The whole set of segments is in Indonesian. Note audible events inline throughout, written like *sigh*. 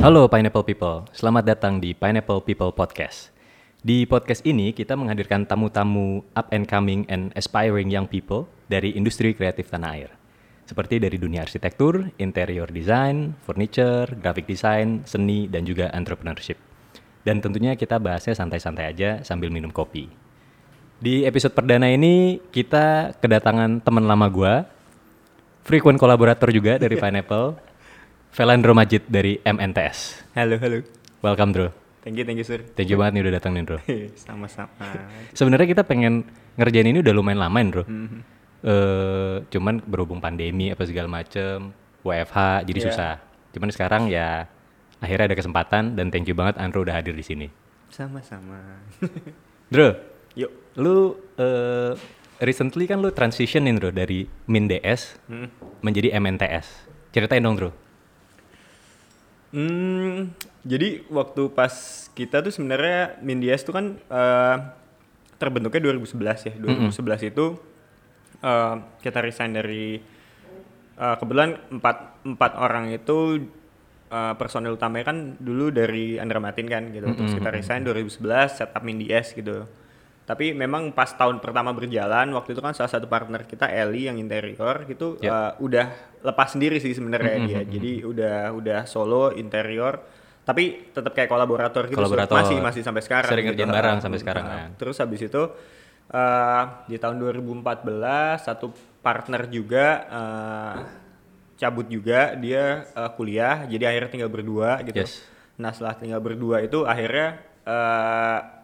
Halo Pineapple People, selamat datang di Pineapple People Podcast. Di podcast ini kita menghadirkan tamu-tamu up and coming and aspiring young people dari industri kreatif tanah air. Seperti dari dunia arsitektur, interior design, furniture, graphic design, seni, dan juga entrepreneurship. Dan tentunya kita bahasnya santai-santai aja sambil minum kopi. Di episode perdana ini kita kedatangan teman lama gua, frequent kolaborator juga dari Pineapple, Velandro Majid dari MNTS. Halo, halo. Welcome, Bro. Thank you, thank you, Sur. Thank you banget nih udah datang nih, Bro. *laughs* Sama-sama. Sebenarnya kita pengen ngerjain ini udah lumayan lama, Bro. Mhm. Eh, cuman berhubung pandemi apa segala macem, WFH, jadi Iya. susah. Cuman sekarang ya akhirnya ada kesempatan dan thank you banget Andro udah hadir di sini. Sama-sama. *laughs* Bro, Yuk. lu eh, recently kan lu transitionin Bro dari Min DS Hmm. menjadi MNTS. Ceritain dong, Bro. Hmm, jadi waktu pas kita tuh sebenarnya Mindias tuh kan eh, terbentuknya 2011 ya. 2011 itu eh, kita resign dari eh, kebetulan empat empat orang itu eh, personil utamanya kan dulu dari Andra Matin kan gitu. Terus kita resign 2011 setup Mindias gitu. Tapi memang pas tahun pertama berjalan waktu itu kan salah satu partner kita Eli yang interior gitu Ya. eh, udah lepas sendiri sih sebenarnya dia. Jadi udah udah solo interior tapi tetap kayak kolaborator gitu. Kolaborator. masih masih sampai sekarang Sering gitu. bareng sampai sekarang ah. kan. Terus habis itu eh, di tahun 2014 satu partner juga eh, cabut juga dia eh, kuliah jadi akhirnya tinggal berdua gitu. Yes. Nah setelah tinggal berdua itu akhirnya eh,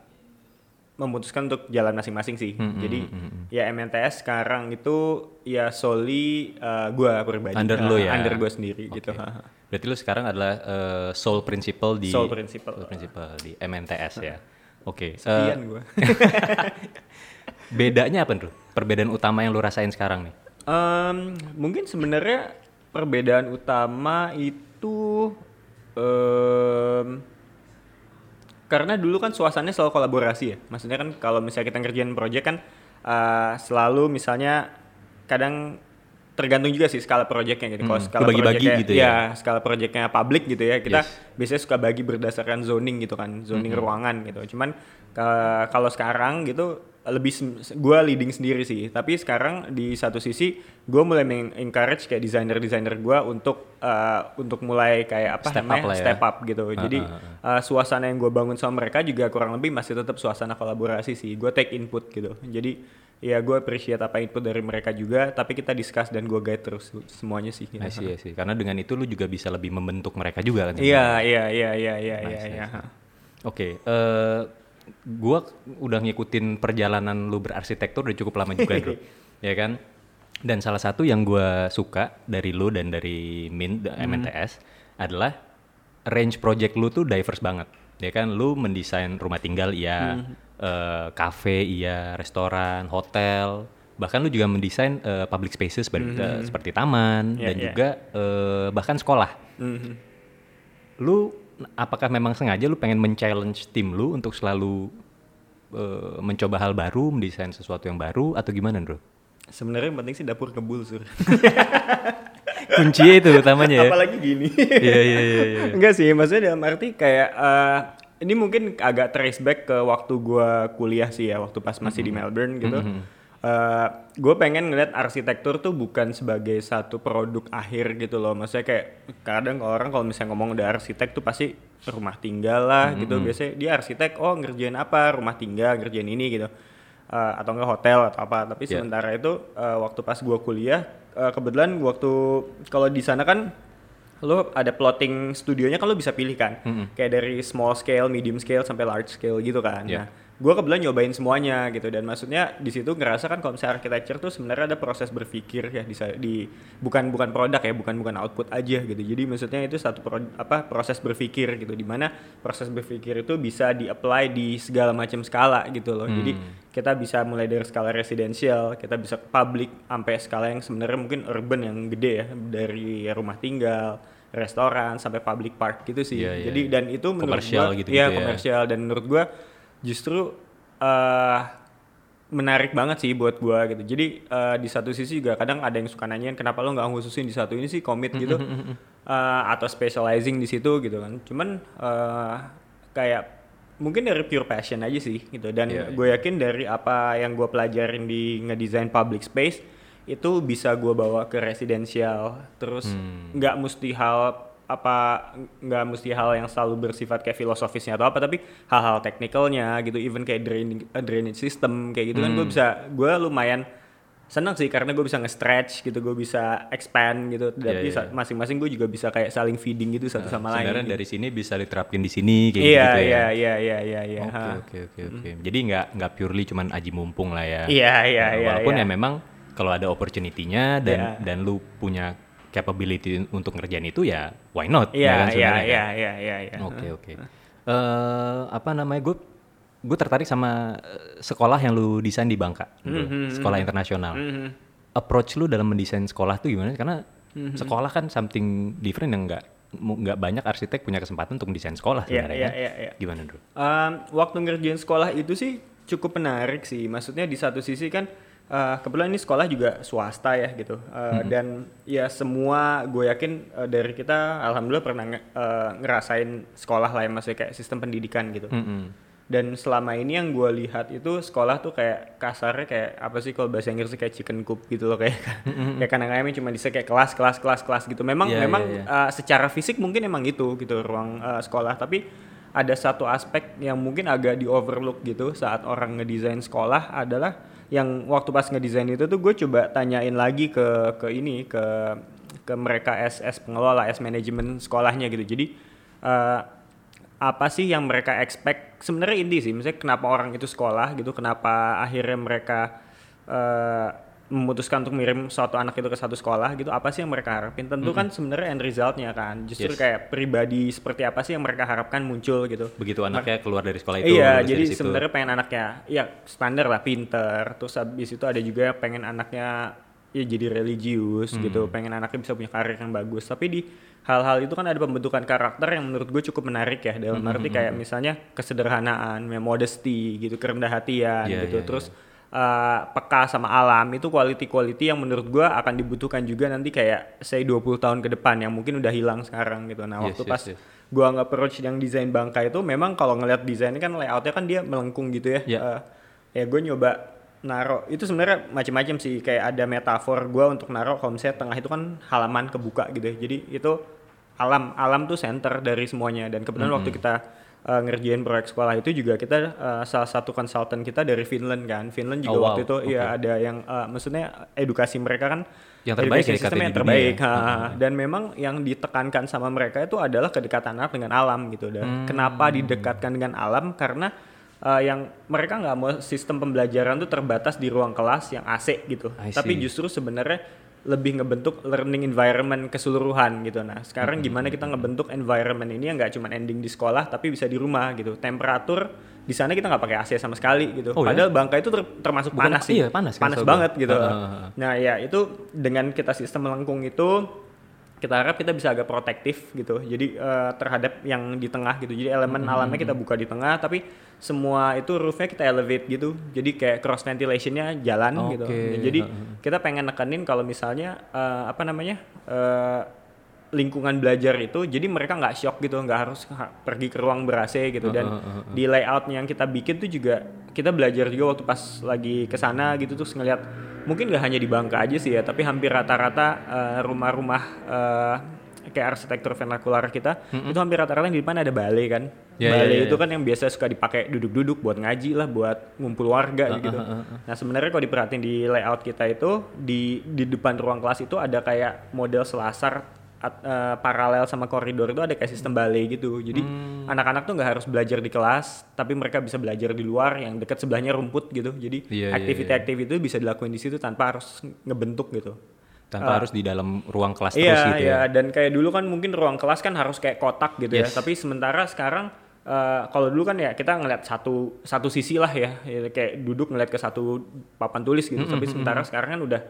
memutuskan untuk jalan masing-masing sih. Hmm, jadi ya MNTS sekarang itu ya solely eh, gua pribadi. Under Eh, lu ya? Under gua sendiri gitu. Oke. Berarti lu sekarang adalah eh, sole principal di Sole principal. sole principal di MNTS ya. Oke. eh, Sekian gua. *laughs* bedanya apa, Bro? Perbedaan utama yang lu rasain sekarang nih? Em, mungkin sebenarnya perbedaan utama itu em, karena dulu kan suasananya selalu kolaborasi ya. Maksudnya kan kalau misalnya kita ngerjain project kan eh, selalu misalnya kadang tergantung juga sih skala projectnya gitu. Kalau Hmm, skala lu bagi-bagi projectnya- gitu ya? skala projectnya public gitu ya. Kita Yes. biasanya suka bagi berdasarkan zoning gitu kan, zoning ruangan gitu. Cuman ke- kalau sekarang gitu lebih gue leading sendiri sih. Tapi sekarang di satu sisi gue mulai encourage kayak desainer-desainer gue untuk eh, untuk mulai kayak apa Step namanya up lah ya. step up gitu. Jadi ah, eh, suasana yang gue bangun sama mereka juga kurang lebih masih tetap suasana kolaborasi sih. Gue take input gitu. Jadi ya gue appreciate apa input dari mereka juga. Tapi kita discuss dan gue guide terus semuanya sih. See, I see. Karena dengan itu lu juga bisa lebih membentuk mereka juga kan? Iya iya iya iya iya iya. Iya. Oke, eh gua udah ngikutin perjalanan lu berarsitektur udah cukup lama juga, Bro. *laughs* ya kan? Dan salah satu yang gua suka dari lu dan dari Min Hmm. MNTS adalah range project lu tuh diverse banget. Ya kan, lu mendesain rumah tinggal iya, Hmm. eh, cafe iya, restoran, hotel, bahkan lu juga mendesain eh, public spaces seperti, eh, seperti taman Hmm. Iya, dan iya. juga eh, bahkan sekolah Mhm. lu apakah memang sengaja lu pengen men-challenge tim lu untuk selalu eh, mencoba hal baru, mendesain sesuatu yang baru atau gimana, Bro? Sebenarnya yang penting sih dapur kebul sur. *laughs* Kuncinya itu utamanya ya. Apalagi gini. Iya iya iya iya. *laughs* Enggak sih, maksudnya dalam arti kayak eh, ini mungkin agak trace back ke waktu gua kuliah sih ya, waktu pas masih di Melbourne gitu. Gue pengen ngeliat arsitektur tuh bukan sebagai satu produk akhir gitu loh. Maksudnya kayak kadang kalau orang kalau misalnya ngomong udah arsitek tuh pasti rumah tinggal lah gitu. Biasanya dia arsitek, oh ngerjain apa? Rumah tinggal, ngerjain ini gitu. Eh, atau enggak hotel atau apa. Tapi Yeah. sementara itu eh, waktu pas gua kuliah, eh, kebetulan waktu kalau di sana kan lo ada plotting studionya kan lo bisa pilih kan kayak dari small scale, medium scale sampai large scale gitu kan. Yeah. Nah, gue kebetulan nyobain semuanya gitu dan maksudnya di situ ngerasa kan kalau misalnya architecture tuh sebenarnya ada proses berpikir ya di, di bukan bukan produk ya bukan bukan output aja gitu. Jadi maksudnya itu satu pro- apa proses berpikir gitu di mana proses berpikir itu bisa di apply di segala macam skala gitu loh. Jadi kita bisa mulai dari skala residensial, kita bisa ke public sampai skala yang sebenarnya mungkin urban yang gede ya dari rumah tinggal restoran sampai public park gitu sih. Iya, iya, Jadi iya. dan itu menurut gua gitu-gitu iya, ya. komersial dan menurut gua justru eh menarik banget sih buat gua gitu. Jadi uh, di satu sisi juga kadang ada yang suka nanyain kenapa lo nggak khususin di satu ini sih komit gitu uh, atau specializing di situ gitu kan. Cuman uh, kayak mungkin dari pure passion aja sih gitu dan Iya, gue yakin dari apa yang gue pelajarin di ngedesain public space itu bisa gue bawa ke residensial terus Hmm. nggak mesti hal apa nggak mesti hal yang selalu bersifat kayak filosofisnya atau apa tapi hal-hal teknikalnya gitu even kayak drainage, uh, drainage system kayak gitu kan Hmm. gue bisa gue lumayan seneng sih karena gue bisa nge-stretch gitu gue bisa expand gitu tapi iya, sa- masing-masing gue juga bisa kayak saling feeding gitu satu sama lain Sebenarnya gitu. dari sini bisa diterapin di sini kayak iya gitu ya. iya iya iya iya iya Oke oke oke oke. Jadi nggak nggak purely cuman aji mumpung lah ya. Iya, iya, Nah, iya, Walaupun iya. ya memang kalau ada opportunity-nya dan Iya. dan lu punya capability untuk ngerjain itu ya why not? Iya, ya kan iya, sebenarnya kan? iya, iya, iya, iya. Oke oke. Eh, apa namanya gue gue tertarik sama eh, sekolah yang lu desain di Bangka, bro. Hmm, sekolah internasional. Mhm. Approach lu dalam mendesain sekolah tuh gimana? Karena Hmm, sekolah kan something different yang nggak mu- nggak banyak arsitek punya kesempatan untuk mendesain sekolah Iya, sebenarnya. iya, kan? iya, iya. Gimana bro? Um, waktu ngerjain sekolah itu sih cukup menarik sih. Maksudnya di satu sisi kan uh, kebetulan ini sekolah juga swasta ya gitu. Uh, Dan ya semua gue yakin uh, dari kita alhamdulillah pernah nge- uh, ngerasain sekolah lah ya maksudnya kayak sistem pendidikan gitu. Mm-mm. Dan selama ini yang gue lihat itu sekolah tuh kayak kasarnya kayak apa sih kalau bahasa Inggrisnya kayak chicken coop gitu loh kayak *laughs* kayak kandang ayamnya cuma bisa kayak kelas kelas kelas kelas gitu. Memang Iya, memang iya, iya. uh, secara fisik mungkin emang gitu gitu ruang uh, sekolah tapi ada satu aspek yang mungkin agak di overlook gitu saat orang ngedesain sekolah adalah yang waktu pas ngedesain itu tuh gue coba tanyain lagi ke ke ini ke ke mereka SS pengelola S manajemen sekolahnya gitu. Jadi uh, apa sih yang mereka expect? Sebenarnya ini sih misalnya kenapa orang itu sekolah gitu kenapa akhirnya mereka eh, memutuskan untuk mirim suatu anak itu ke satu sekolah gitu apa sih yang mereka harapin tentu kan sebenarnya end resultnya kan justru Yes. kayak pribadi seperti apa sih yang mereka harapkan muncul gitu Begitu anaknya keluar dari sekolah itu. iya jadi sebenarnya pengen anaknya ya standar lah pinter terus habis itu ada juga pengen anaknya ya jadi religius Hmm. gitu pengen anaknya bisa punya karir yang bagus tapi di hal-hal itu kan ada pembentukan karakter yang menurut gue cukup menarik ya dalam Hmm, arti kayak misalnya kesederhanaan modesty gitu kerendah hatian Iya, gitu iya, terus uh, peka sama alam itu quality-quality yang menurut gue akan dibutuhkan juga nanti kayak say 20 tahun ke depan yang mungkin udah hilang sekarang gitu. Nah Yes, waktu yes, pas yes. gua nge-approach yang desain bangka itu memang kalau ngeliat desainnya kan layoutnya kan dia melengkung gitu ya. Iya. Eh, ya gue nyoba naro. Itu sebenarnya macam-macam sih kayak ada metafor gua untuk naro kalau misalnya tengah itu kan halaman kebuka gitu ya. Jadi itu alam. Alam tuh center dari semuanya. Dan kebetulan waktu kita eh, ngerjain proyek sekolah itu juga kita eh, salah satu konsultan kita dari Finland kan Finland juga Oh, wow. waktu itu ya Oke. ada yang eh, maksudnya edukasi mereka kan Yang terbaik education ya katanya yang terbaik dunia. ha. dan memang yang ditekankan sama mereka itu adalah kedekatan anak dengan alam gitu dan Hmm. kenapa didekatkan dengan alam karena uh, yang mereka nggak mau sistem pembelajaran tuh terbatas di ruang kelas yang AC gitu tapi justru sebenarnya lebih ngebentuk learning environment keseluruhan gitu. Nah sekarang gimana kita ngebentuk environment ini yang nggak cuma ending di sekolah tapi bisa di rumah gitu. Temperatur di sana kita nggak pakai AC sama sekali gitu. Oh, ya? padahal Bangka itu ter- termasuk Bukan- panas sih. iya, panas kan, panas banget gitu. Heeh. Nah ya itu dengan kita sistem melengkung itu kita harap kita bisa agak protektif gitu. Jadi eh, terhadap yang di tengah gitu. Jadi elemen Hmm, alamnya kita buka di tengah, tapi semua itu roofnya kita elevate gitu. Jadi kayak cross ventilationnya jalan gitu. Oke, Jadi kita pengen nekenin kalau misalnya eh, apa namanya eh, lingkungan belajar itu jadi mereka nggak shock gitu nggak harus ha- pergi ke ruang ber AC gitu. Dan Heeh, heeh, di layoutnya yang kita bikin tuh juga kita belajar juga waktu pas lagi ke sana gitu terus ngeliat mungkin gak hanya di Bangka aja sih ya tapi hampir rata-rata eh, rumah-rumah eh, kayak arsitektur vernakular kita itu hampir rata-rata di depan ada balai kan. Ya, ya, balai ya, itu ya. kan yang biasa suka dipakai duduk-duduk buat ngaji lah buat ngumpul warga gitu. nah sebenarnya kalau diperhatiin di layout kita itu di di depan ruang kelas itu ada kayak model selasar at- eh, paralel sama koridor itu ada kayak sistem balai gitu jadi Hmm. anak-anak tuh nggak harus belajar di kelas tapi mereka bisa belajar di luar yang dekat sebelahnya rumput gitu jadi Iya, iya, aktiviti-aktiviti itu bisa dilakuin di situ tanpa harus ngebentuk gitu tanpa harus di dalam ruang kelas Iya, terus gitu iya. ya. Dan kayak dulu kan mungkin ruang kelas kan harus kayak kotak gitu Yes. ya. Tapi sementara sekarang eh, kalau dulu kan ya kita ngeliat satu satu sisi lah ya, Ya, kayak duduk ngeliat ke satu papan tulis gitu. Tapi sementara sekarang kan udah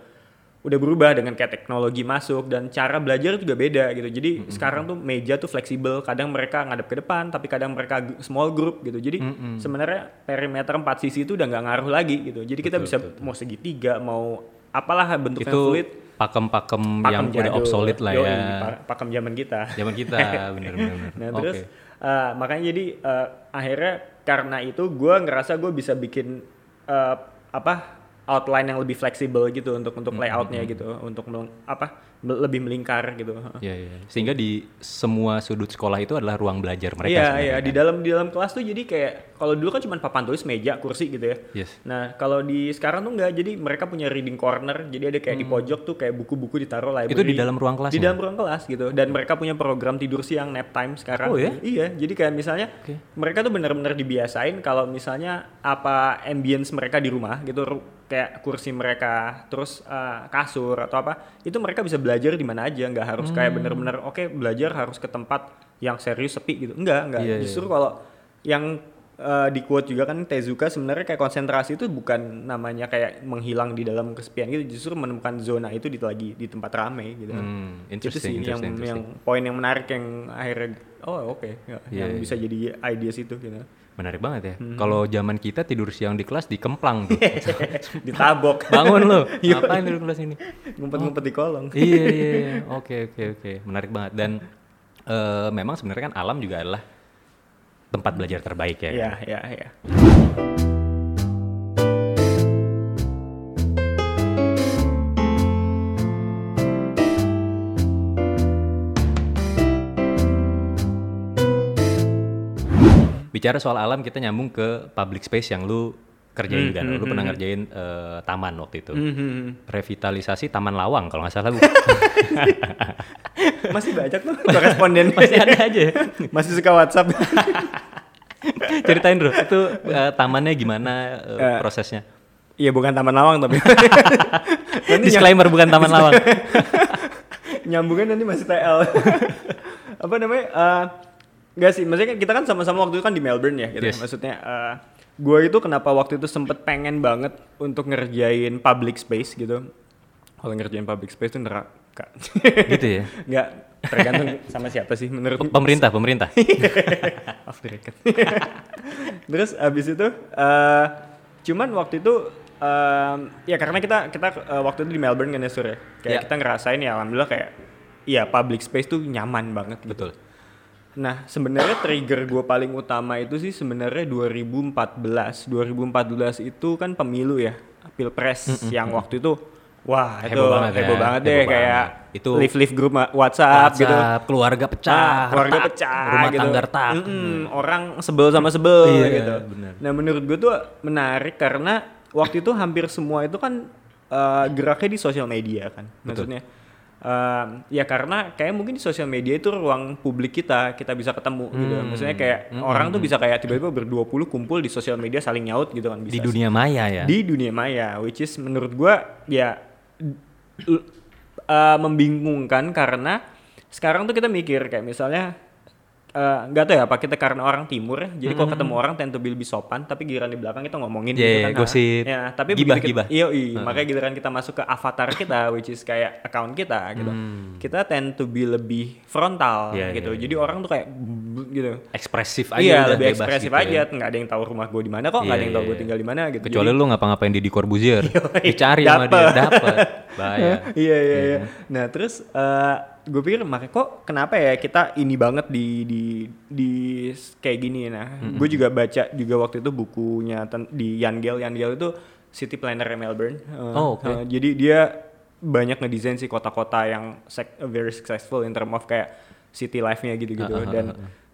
udah berubah dengan kayak teknologi masuk dan cara belajar juga beda gitu. Jadi sekarang tuh meja tuh fleksibel. Kadang mereka ngadep ke depan, tapi kadang mereka small group gitu. Jadi sebenarnya perimeter empat sisi itu udah nggak ngaruh lagi gitu. Jadi kita Betul, bisa betul, mau segitiga, mau apalah bentuknya Itu fluid. pakem-pakem pakem yang udah jadul. obsolete lah ya. pa- pakem zaman kita. Zaman *laughs* kita, bener-bener. Nah Oke. terus eh, makanya jadi eh, akhirnya karena itu gue ngerasa gue bisa bikin eh, apa outline yang lebih fleksibel gitu untuk untuk Hmm, layoutnya gitu untuk meleng- apa lebih melingkar gitu. Iya, iya. Sehingga di semua sudut sekolah itu adalah ruang belajar mereka Iya sebenarnya, iya di kan? dalam di dalam kelas tuh jadi kayak kalau dulu kan cuma papan tulis meja kursi gitu ya. Yes. Nah kalau di sekarang tuh enggak jadi mereka punya reading corner jadi ada kayak di pojok tuh kayak buku-buku ditaruh library. Hmm. Itu di dalam ruang kelasnya? Di dalam ruang kelas gitu dan mereka punya program tidur siang nap time sekarang. Oh, ya? Iya jadi kayak misalnya Oke. mereka tuh benar-benar dibiasain kalau misalnya apa ambience mereka di rumah gitu kayak kursi mereka terus eh, kasur atau apa itu mereka bisa belajar di mana aja nggak harus kayak Hmm. bener-bener oke belajar harus ke tempat yang serius sepi gitu enggak enggak Iya, iya. justru kalau yang eh, di quote juga kan Tezuka sebenarnya kayak konsentrasi itu bukan namanya kayak menghilang di dalam kesepian gitu justru menemukan zona itu di lagi di tempat ramai gitu Hmm, itu interesting, sih yang interesting, yang interesting. poin yang menarik yang akhirnya oh oke ya, Iya, yang iya. bisa jadi ideas itu gitu Menarik banget ya. Hmm. Kalau zaman kita tidur siang di kelas dikemplang tuh. *laughs* ditabok Bangun lu. *laughs* Iya. Ngapain tidur kelas ini? ngumpet-ngumpet di kolong iya iya iya. *laughs* oke oke oke menarik banget dan eh, memang sebenarnya kan alam juga adalah tempat belajar terbaik ya Iya, iya, iya. Bicara soal alam kita nyambung ke public space yang lu kerjain juga lu pernah ngerjain eh, taman waktu itu Mhm. revitalisasi taman lawang kalau nggak salah bu *laughs* Masih banyak tuh koresponden. *laughs* masih ada aja? *laughs* Masih suka WhatsApp. ceritain bro itu eh, tamannya gimana eh, Eh, prosesnya Iya, bukan Taman Lawang tapi. disclaimer bukan taman lawang nyambungnya nanti masih TL. Apa namanya? Eh Enggak sih, maksudnya kan kita kan sama-sama waktu itu kan di Melbourne ya gitu. Yes. Maksudnya eh gue itu kenapa waktu itu sempet pengen banget untuk ngerjain public space gitu. Kalau ngerjain public space itu neraka. gitu ya *laughs* Enggak tergantung sama siapa sih menurut pemerintah pemerintah *laughs* off the record. *laughs* Terus abis itu eh cuman waktu itu em, ya karena kita kita eh, waktu itu di Melbourne kan ya Sur ya. Kayak Ya. kita ngerasain ya alhamdulillah kayak iya public space tuh nyaman banget gitu. betul Nah, sebenarnya trigger gue paling utama itu sih sebenarnya 2014. 2014 itu kan pemilu ya, pilpres yang waktu itu wah itu Heboh banget heboh ya, banget deh heboh kayak banget. Itu live live grup ma- WhatsApp, gitu. WhatsApp, keluarga pecah Ah, keluarga retak, pecah rumah gitu. tangga retak Mm-mm, orang sebel sama sebel Iya, gitu. bener. Nah, menurut gue tuh menarik karena waktu itu hampir semua itu kan eh, geraknya di sosial media kan. Maksudnya eh, ya karena kayak mungkin di sosial media itu ruang publik kita, kita bisa ketemu gitu. Hmm. Maksudnya kayak orang tuh bisa kayak tiba-tiba berdua puluh kumpul di sosial media saling nyaut gitu kan bisa. di dunia maya ya Di dunia maya, which is menurut gua ya uh, membingungkan karena sekarang tuh kita mikir kayak misalnya eh, nggak tahu ya apa kita karena orang timur ya jadi kalau ketemu orang tend to be lebih sopan tapi giliran di belakang kita ngomongin Hmm. Yeah, gitu yeah, kan ah. gosip. ya tapi Gibah, begitu gibah. kita, iya iya makanya giliran kita masuk ke avatar kita which is kayak account kita gitu Hmm. kita tend to be lebih frontal Yeah, gitu yeah, jadi orang tuh kayak gitu ekspresif aja iya lebih ekspresif gitu aja ya. nggak ada yang tahu rumah gue di mana kok nggak ada Iya, yang tahu iya, gue iya. tinggal di mana gitu kecuali Jadi- lu ngapa-ngapain di Corbuzier *laughs* Yoi, dicari sama dia dapet. dapet bahaya *laughs* iya iya iya. Nah terus gue pikir makanya kok kenapa ya kita ini banget di di di kayak gini? Nah gue juga baca juga waktu itu bukunya ten- di Yangel Yangel itu city planner Melbourne. Eh, Oh, oke. eh, jadi dia banyak ngedesain sih kota-kota yang sec- very successful in term of kayak city life-nya gitu-gitu. Ah, ah, ah, dan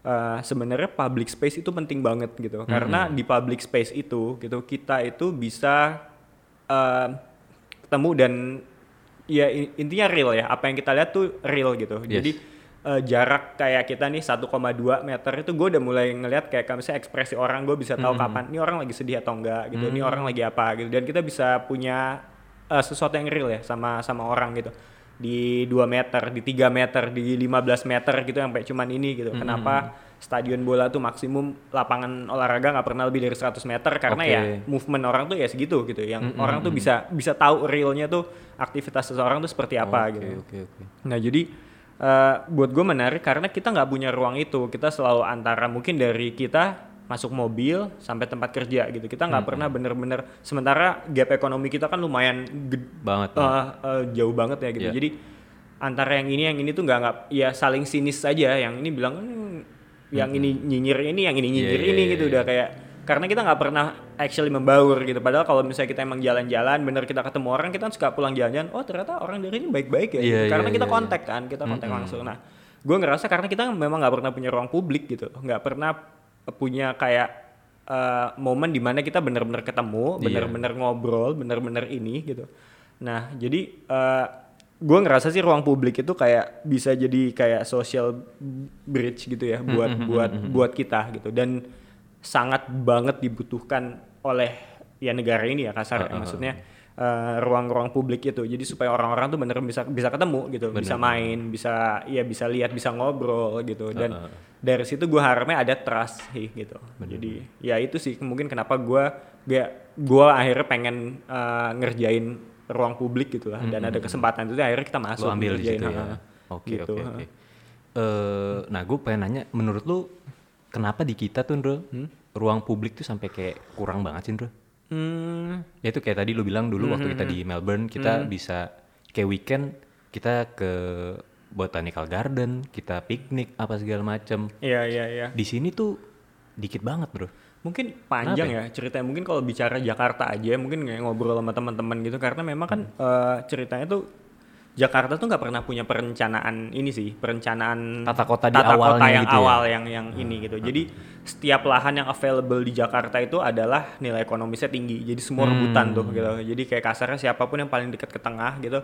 eh, sebenarnya public space itu penting banget gitu. Karena di public space itu gitu kita itu bisa eh, ketemu dan ya intinya real ya. Apa yang kita lihat tuh real gitu. Yes. jadi eh, jarak kayak kita nih 1,2 meter itu gue udah mulai ngelihat kayak misalnya ekspresi orang gue bisa tahu kapan ini orang lagi sedih atau enggak? gitu. Ini orang lagi apa? gitu. Dan kita bisa punya eh, sesuatu yang real ya sama sama orang gitu di 2 meter, di 3 meter, di 15 meter gitu sampai cuman ini gitu. Hmm. Kenapa stadion bola tuh maksimum lapangan olahraga nggak pernah lebih dari 100 meter karena Oke. ya movement orang tuh ya segitu gitu. Yang Mm-mm. orang tuh bisa bisa tahu realnya tuh aktivitas seseorang tuh seperti apa Oke, gitu. Oke oke. Nah jadi eh, buat gue menarik karena kita nggak punya ruang itu. Kita selalu antara mungkin dari kita masuk mobil sampai tempat kerja gitu. Kita nggak pernah bener-bener. Sementara gap ekonomi kita kan lumayan Banget. banget. eh, jauh banget ya gitu. Iya. Jadi antara yang ini yang ini tuh nggak nggak ya saling sinis saja. Yang ini bilang "Hmm, yang ini nyinyir ini, yang ini nyinyir Iya, iya, ini iya, gitu iya. udah kayak karena kita nggak pernah actually membaur gitu. Padahal kalau misalnya kita emang jalan-jalan, bener kita ketemu orang, kita kan suka pulang jalan-jalan. Oh ternyata orang dari ini baik-baik ya. Iya, gitu. Karena iya, kita iya, kontak kan, kita kontak Mm-mm. langsung. Nah, gue ngerasa karena kita memang nggak pernah punya ruang publik gitu, nggak pernah punya kayak eh, momen di mana kita bener-bener ketemu, Iya. bener-bener ngobrol, bener-bener ini gitu. Nah, jadi eh, gue ngerasa sih ruang publik itu kayak bisa jadi kayak social bridge gitu ya buat Mm-mm, buat mm-mm. buat kita gitu dan sangat banget dibutuhkan oleh ya negara ini ya kasar ya. Uh, uh, uh. maksudnya eh, ruang-ruang publik itu. Jadi supaya orang-orang tuh bener bisa bisa ketemu gitu. Bener, bisa main bisa ya bisa lihat bisa ngobrol gitu. Dan Uh, uh. dari situ gue harapnya ada trust sih gitu. Jadi ya itu sih mungkin kenapa gue gak gue akhirnya pengen eh, ngerjain ruang publik gitu lah dan ada kesempatan itu akhirnya kita masuk Lo ambil di ngerjain, situ ha, ya. Oke Gitu, oke. Eh, nah gue pengen nanya, menurut lu kenapa di kita tuh, Ndro, ruang publik tuh sampai kayak kurang banget sih, Ndro? Hmm, Ya itu kayak tadi lu bilang dulu waktu kita di Melbourne kita bisa kayak weekend kita ke botanical garden, kita piknik apa segala macem. iya iya iya Di sini tuh dikit banget, Bro. Mungkin panjang ya ceritanya. Mungkin kalau bicara Jakarta aja, mungkin kayak ngobrol sama teman-teman gitu. Karena memang kan eh, ceritanya tuh Jakarta tuh nggak pernah punya perencanaan ini sih, perencanaan Tata kota di tata awalnya kota yang gitu ya? awal yang yang ini gitu. Jadi setiap lahan yang available di Jakarta itu adalah nilai ekonomisnya tinggi. Jadi semua rebutan tuh gitu. Jadi kayak kasarnya siapa pun yang paling dekat ke tengah gitu,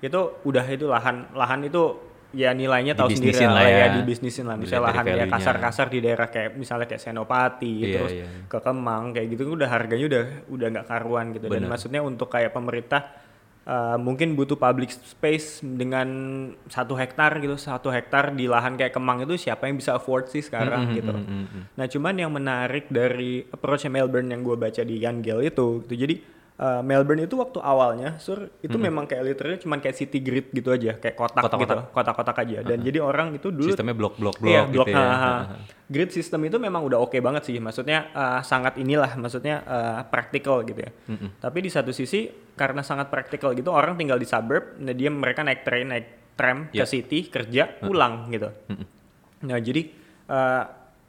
itu udah itu lahan lahan itu ya nilainya tahu sendiri lah ya, ya. dibisnisin lah. Misalnya lahan ya kasar-kasar di daerah kayak misalnya kayak Senopati Iya, terus iya. ke Kemang kayak gitu udah harganya udah udah nggak karuan gitu dan Bener. maksudnya untuk kayak pemerintah uh, mungkin butuh public space dengan satu hektar gitu satu hektar di lahan kayak Kemang itu siapa yang bisa afford sih sekarang Mm, mm, gitu mm, mm, mm. nah cuman yang menarik dari approach Melbourne yang gue baca di Yangel itu gitu jadi uh, Melbourne itu waktu awalnya sur itu memang kayak literally cuman kayak city grid gitu aja kayak kotak Kotak-kotak. gitu kotak-kotak aja dan jadi orang itu dulu Sistemnya blok-blok-blok Iya, gitu blok. ya. ha, ha. Grid system itu memang udah oke banget sih. Maksudnya uh, sangat inilah, maksudnya uh, praktikal gitu ya. Tapi di satu sisi karena sangat praktikal gitu, orang tinggal di suburb, nah dia mereka naik train, naik tram ke Iya. city, kerja, pulang gitu. Nah jadi uh,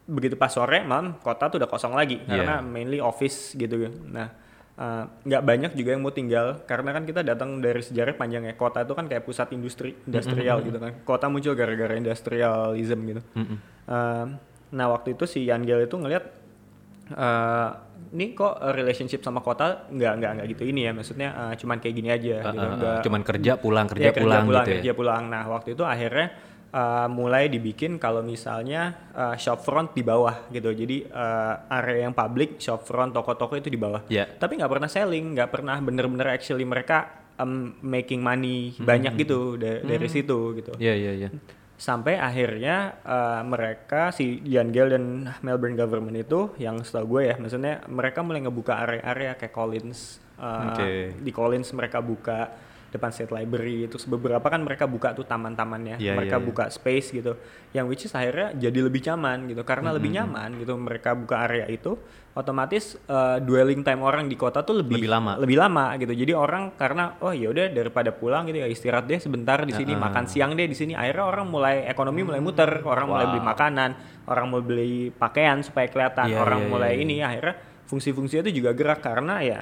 begitu pas sore, malam kota tuh udah kosong lagi Iya. karena mainly office gitu. Nah uh, nggak banyak juga yang mau tinggal karena kan kita datang dari sejarah panjang ya. Kota itu kan kayak pusat industri, industrial gitu kan. Kota muncul gara-gara industrialism gitu. Mm-mm. Uh, nah waktu itu si Yangel itu ngelihat uh, ini kok uh, relationship sama kota nggak nggak nggak gitu ini ya maksudnya uh, cuman kayak gini aja Uh, gitu uh, uh, cuman kerja pulang kerja Iya, pulang, pulang gitu kerja ya. pulang nah waktu itu akhirnya uh, mulai dibikin kalau misalnya uh, shopfront di bawah gitu jadi uh, area yang public shopfront toko-toko itu di bawah Iya. tapi nggak pernah selling nggak pernah bener-bener actually mereka um, making money banyak gitu da- dari situ gitu Iya iya iya. sampai akhirnya uh, mereka si Yangel dan Melbourne government itu yang setahu gue ya maksudnya mereka mulai ngebuka area-area kayak Collins uh, Oke. di Collins mereka buka depan State Library terus beberapa kan mereka buka tuh taman-tamannya Iya, mereka iya, iya. buka space gitu. Yang which is akhirnya jadi lebih nyaman gitu. Karena lebih nyaman gitu mereka buka area itu otomatis uh, dwelling time orang di kota tuh lebih Lebih lama. lebih lama gitu. Jadi orang karena oh ya udah daripada pulang gitu ya istirahat deh sebentar di sini makan siang deh di sini. Akhirnya orang mulai ekonomi mulai muter. Orang mulai beli makanan orang mau beli pakaian supaya kelihatan. Iya, orang iya, mulai iya, ini akhirnya fungsi-fungsinya itu juga gerak karena ya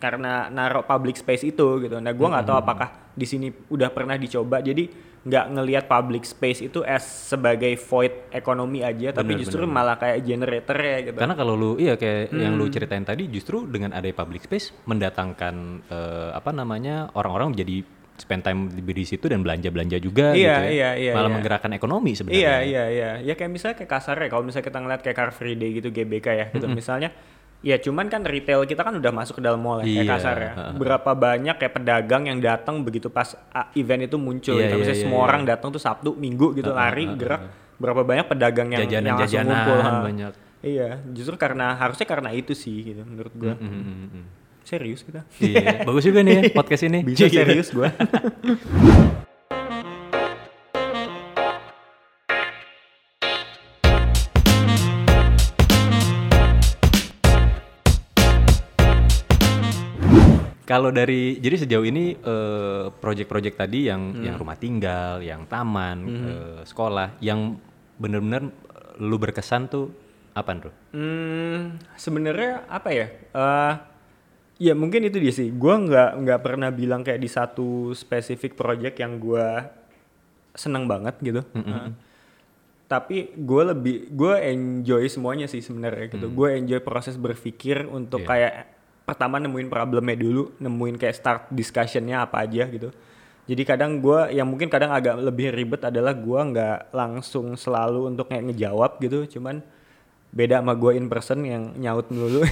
karena naruh public space itu gitu nah gua nggak tahu apakah di sini udah pernah dicoba jadi nggak ngelihat public space itu as sebagai void ekonomi aja tapi Bener, justru bener. malah kayak generator ya gitu Karena kalau lu iya kayak yang Hmm. lu ceritain tadi justru dengan ada public space mendatangkan eh, apa namanya orang-orang menjadi spend time di di situ dan belanja-belanja juga Iya, gitu ya. iya, iya, Malah iya. menggerakkan ekonomi sebenarnya. Iya iya iya ya kayak misalnya kayak kasar ya kalau misalnya kita ngeliat kayak Car Free Day gitu GBK ya gitu misalnya Ya cuman kan retail kita kan udah masuk ke dalam mall ya, kayak Iya, kasar ya. Berapa banyak kayak pedagang yang datang begitu pas ah, event itu muncul. Iya, gitu. iya, Misalnya iya, semua iya. orang datang tuh Sabtu, Minggu gitu lari gerak. Berapa banyak pedagang yang yang langsung Jajanan-jajanan ngumpul. banyak. Iya, justru karena harusnya karena itu sih gitu menurut gua. Mm, mm, mm, mm. Serius kita. Iya, bagus juga nih ya podcast ini. *laughs* Bisa serius gua. *laughs* Kalau dari jadi sejauh ini eh, project-project tadi yang Hmm. yang rumah tinggal, yang taman, eh, sekolah, yang bener-bener eh, lu berkesan tuh apa bro? Hmm, sebenarnya apa ya? Eh, ya mungkin itu dia sih. Gua nggak nggak pernah bilang kayak di satu spesifik project yang gua seneng banget gitu. Eh, tapi gue lebih gue enjoy semuanya sih sebenarnya gitu. Gue enjoy proses berpikir untuk Iya. kayak pertama nemuin problemnya dulu, nemuin kayak start discussionnya apa aja gitu. Jadi kadang gue yang mungkin kadang agak lebih ribet adalah gue nggak langsung selalu untuk kayak ngejawab gitu, cuman beda sama gue in person yang nyaut melulu.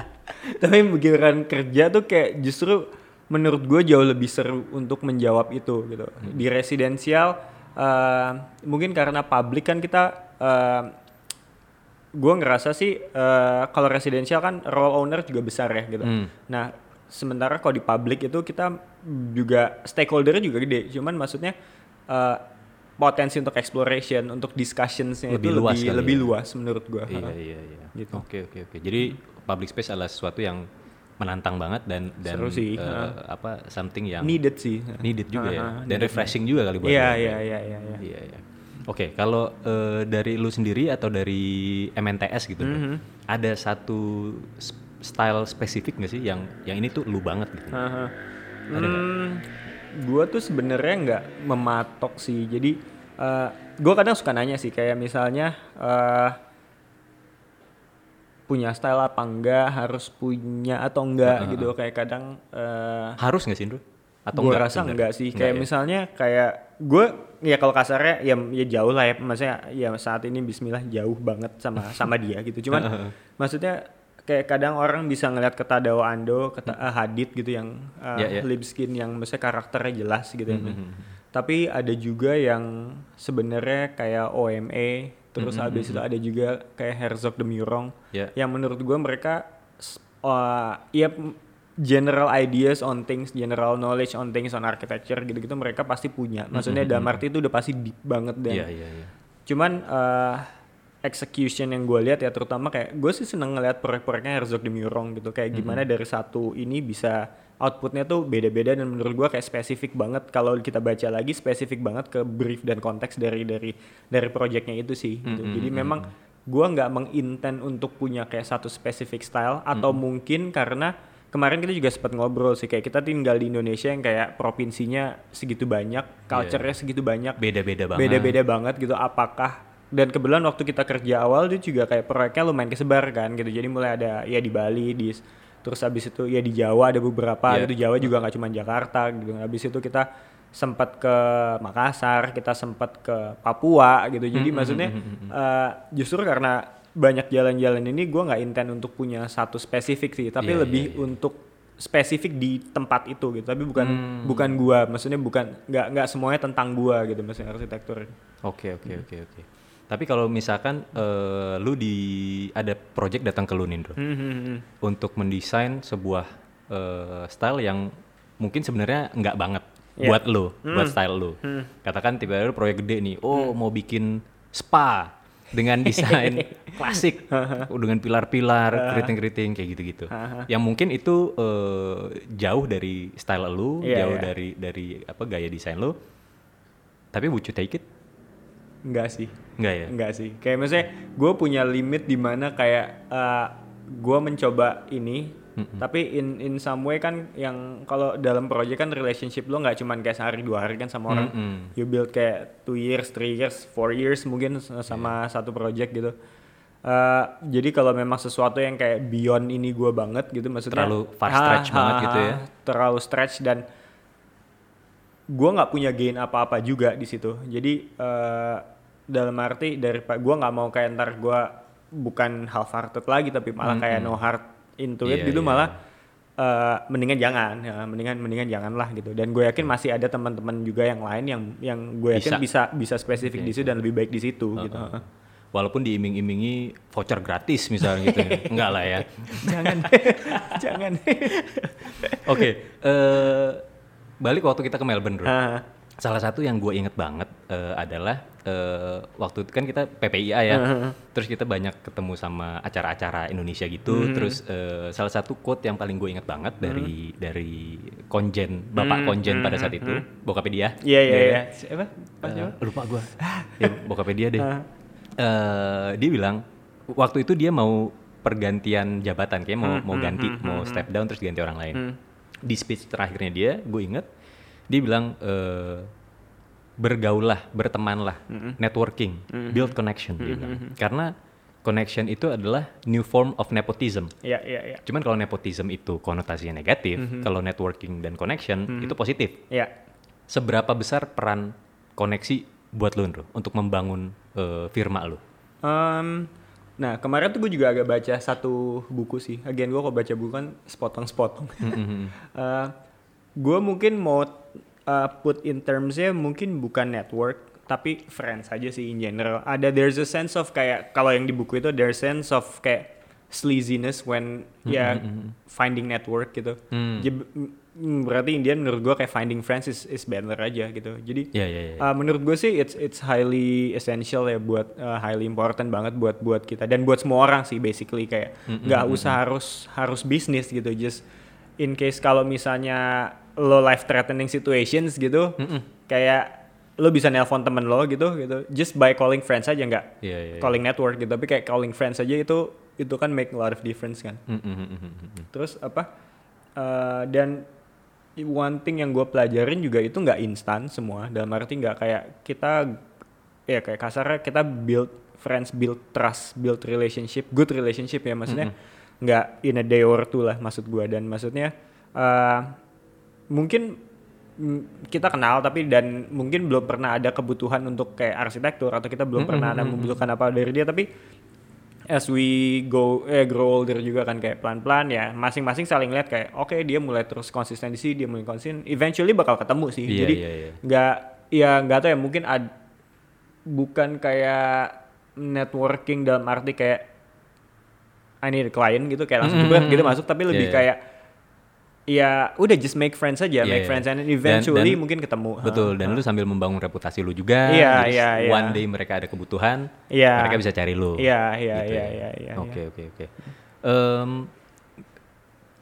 *laughs* Tapi begitu kerja tuh kayak justru menurut gue jauh lebih seru untuk menjawab itu gitu. Di residensial eh, mungkin karena publik kan kita eh, gue ngerasa sih eh, kalau residensial kan role owner juga besar ya gitu. Hmm. Nah sementara kalau di publik itu kita juga stakeholdernya juga gede. Cuman maksudnya eh, potensi untuk exploration, untuk discussionsnya Lebih itu luas lebih lebih ya? luas menurut gue. Iya iya iya. Gitu. Oke oke oke. Jadi public space adalah sesuatu yang menantang banget dan dan Seru sih, eh, ha. apa something yang Needed sih. needed juga ya Ha, ha, dan refreshing juga kali buat Iya lu. iya iya iya. Oke, kalau eh, dari lu sendiri atau dari MNTS gitu, bro, Mhm. ada satu style spesifik nggak sih yang yang ini tuh lu banget gitu? Haha. Hmm, gue tuh sebenarnya nggak mematok sih. Jadi eh gue kadang suka nanya sih kayak misalnya eh punya style apa enggak, harus punya atau enggak gitu. Kayak kadang eh Harus nggak sih, Bro? Atau gue enggak rasa enggak sih. Enggak Kayak ya? misalnya kayak gue ya kalau kasarnya ya ya jauh lah ya. Maksudnya ya saat ini Bismillah jauh banget sama sama *laughs* dia gitu. Cuman maksudnya kayak kadang orang bisa ngeliat kata Dawa Ando, kata ah, Hadid gitu yang uh, Ya, ya. lip skin yang maksudnya karakternya jelas gitu ya. Mhm. Tapi ada juga yang sebenarnya kayak OME, terus habis itu ada juga kayak Herzog de Murong Ya. yang menurut gue mereka uh, ya general ideas on things, general knowledge on things on architecture gitu-gitu mereka pasti punya. Maksudnya dalam arti itu udah pasti deep banget dan Iya iya iya. cuman uh, execution yang gue lihat ya terutama kayak gue sih seneng ngeliat proyek-proyeknya Herzog de Murong gitu kayak gimana dari satu ini bisa outputnya tuh beda-beda dan menurut gue kayak spesifik banget kalau kita baca lagi spesifik banget ke brief dan konteks dari dari dari proyeknya itu sih gitu. jadi memang gue nggak mengintent untuk punya kayak satu spesifik style atau mungkin karena kemarin kita juga sempat ngobrol sih kayak kita tinggal di Indonesia yang kayak provinsinya segitu banyak culture-nya segitu banyak Beda-beda banget. beda-beda banget gitu. Apakah dan kebetulan waktu kita kerja awal itu juga kayak proyeknya lumayan kesebar kan gitu. Jadi mulai ada ya di Bali di terus habis itu ya di Jawa ada beberapa Iya. gitu. Jawa juga nggak cuma Jakarta gitu. Habis itu kita sempat ke Makassar kita sempat ke Papua gitu. Jadi maksudnya eh, justru karena banyak jalan-jalan ini gue nggak intent untuk punya satu spesifik sih tapi Iya, lebih iya, iya. untuk spesifik di tempat itu gitu tapi bukan Hmm. bukan gua maksudnya bukan nggak nggak semuanya tentang gua gitu maksudnya arsitektur Oke oke oke oke. Tapi kalau misalkan eh, lu di ada project datang ke lu nih, Bro, Hmm, hmm, hmm. untuk mendesain sebuah eh, style yang mungkin sebenarnya nggak banget Iya. buat lu, buat style lu. Katakan tiba-tiba proyek gede nih, oh mau bikin spa dengan desain *laughs* klasik, dengan pilar-pilar, *laughs* keriting-keriting kayak gitu-gitu. *laughs* Yang mungkin itu eh, jauh dari style lu, Iya, jauh iya. dari dari apa gaya desain lu. Tapi would you take it? Enggak sih Enggak ya? enggak sih kayak maksudnya gue punya limit di mana kayak eh, gua mencoba ini tapi in in some way kan yang kalau dalam project kan relationship lo nggak cuman kayak sehari dua hari kan sama orang. Mm-mm. you build kayak two years three years four years mungkin sama satu project gitu. Eh, jadi kalau memang sesuatu yang kayak beyond ini gua banget gitu maksudnya Terlalu far Ha, stretch ha, banget ha, gitu ya? terlalu stretch dan gua nggak punya gain apa-apa juga di situ. Jadi eh, dalam arti dari gua nggak mau kayak ntar gua bukan half hearted lagi tapi malah kayak no heart into it Iya, gitu iya. malah eh, mendingan jangan ya mendingan mendingan janganlah gitu dan gue yakin masih ada teman-teman juga yang lain yang yang gue yakin bisa bisa, spesifik di situ dan lebih baik di situ gitu Walaupun diiming-imingi voucher gratis misalnya gitu. ya. *laughs* Enggak lah ya. jangan *laughs* jangan Oke, eh balik waktu kita ke Melbourne, Bro. Ah, Salah satu yang gue inget banget eh, adalah eh, waktu itu kan kita PPIA ya, terus kita banyak ketemu sama acara-acara Indonesia gitu, terus eh, salah satu quote yang paling gue inget banget dari dari konjen, bapak konjen pada saat itu, bokapnya dia. iya iya iya siapa? Pas Eh, siapa? lupa gue, *laughs* ya bokapnya dia deh. Eh, dia bilang waktu itu dia mau pergantian jabatan, kayak mau mau ganti, mau step down terus ganti orang lain. Di speech terakhirnya dia, gue inget, dia bilang eh, bergaullah, bertemanlah, networking, build connection, dia bilang. Karena connection itu adalah new form of nepotism. iya iya iya Cuman kalau nepotism itu konotasinya negatif, kalau networking dan connection itu positif iya seberapa besar peran koneksi buat lu Ndro, untuk membangun eh, firma lu? Em, nah kemarin tuh gue juga agak baca satu buku sih. Again gue kalau baca buku kan sepotong-sepotong. *laughs* Eh, gue mungkin mau uh, put in termsnya mungkin bukan network tapi friends aja sih in general. Ada there's a sense of kayak kalau yang di buku itu there's sense of kayak sleaziness when ya finding network gitu. Jadi, mm, berarti Indian menurut gue kayak finding friends is, is better aja gitu. Jadi Iya, iya, iya. Uh, menurut gue sih it's it's highly essential ya buat uh, highly important banget buat buat kita dan buat semua orang sih basically kayak nggak usah harus harus bisnis gitu just in case kalau misalnya lo life threatening situations gitu kayak lo bisa nelpon temen lo gitu gitu. Just by calling friends aja nggak Iya, iya, iya. calling network gitu. Tapi kayak calling friends aja itu itu kan make a lot of difference kan. Mm, mm, mm, mm, mm. terus apa? Uh, dan one thing yang gue pelajarin juga itu nggak instan semua. Dalam arti nggak kayak kita ya kayak kasarnya kita build friends build trust build relationship good relationship ya maksudnya. Nggak in a day or two lah maksud gue dan maksudnya uh, mungkin mm, kita kenal tapi dan mungkin belum pernah ada kebutuhan untuk kayak arsitektur atau kita belum pernah ada membutuhkan apa dari dia. Tapi as we go eh grow older juga kan kayak pelan-pelan ya masing-masing saling lihat kayak oke dia mulai terus konsisten di sini dia mulai konsisten. Eventually bakal ketemu sih. Iya, jadi iya, iya. nggak ya nggak tahu ya mungkin ad, bukan kayak networking dalam arti kayak I need a client gitu kayak langsung jebret gitu masuk tapi lebih Iya, iya. kayak ya udah just make friends aja Iya, make iya. friends and Dan- eventually dan- mungkin ketemu Betul, dan lu sambil membangun reputasi lu juga. Iya, jadi iya, iya. One day mereka ada kebutuhan, Iya. mereka bisa cari lu. Iya, iya, Gitu iya, ya. iya, iya, Oke, oke, oke. Em,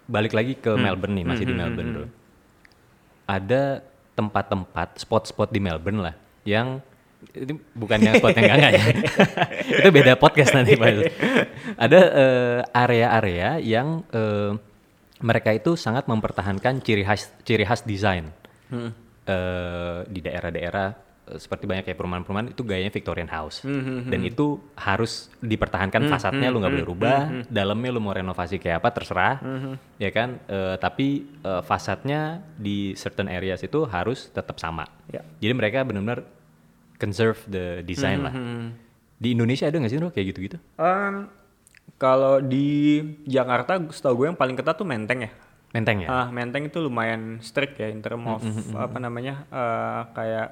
balik lagi Hmm. ke Melbourne nih, masih di Melbourne bro. Ada tempat-tempat, spot-spot di Melbourne lah, yang ini bukannya spot yang enggak ya. *laughs* itu beda podcast nanti Pak. Ada eh, area-area yang eh, mereka itu sangat mempertahankan ciri khas ciri khas desain. Eh, di daerah-daerah eh, seperti banyak kayak perumahan-perumahan itu gayanya Victorian House. Dan itu harus dipertahankan fasadnya lu nggak boleh rubah, dalamnya lu mau renovasi kayak apa terserah. Ya kan? Eh, tapi eh, fasadnya di certain areas itu harus tetap sama. Ya. Jadi mereka benar-benar conserve the design lah. Di Indonesia ada nggak sih bro kayak gitu-gitu? Em, kalau di Jakarta setahu gue yang paling ketat tuh Menteng ya. Menteng ya? Ah, Menteng itu lumayan strict ya in term of apa namanya eh, kayak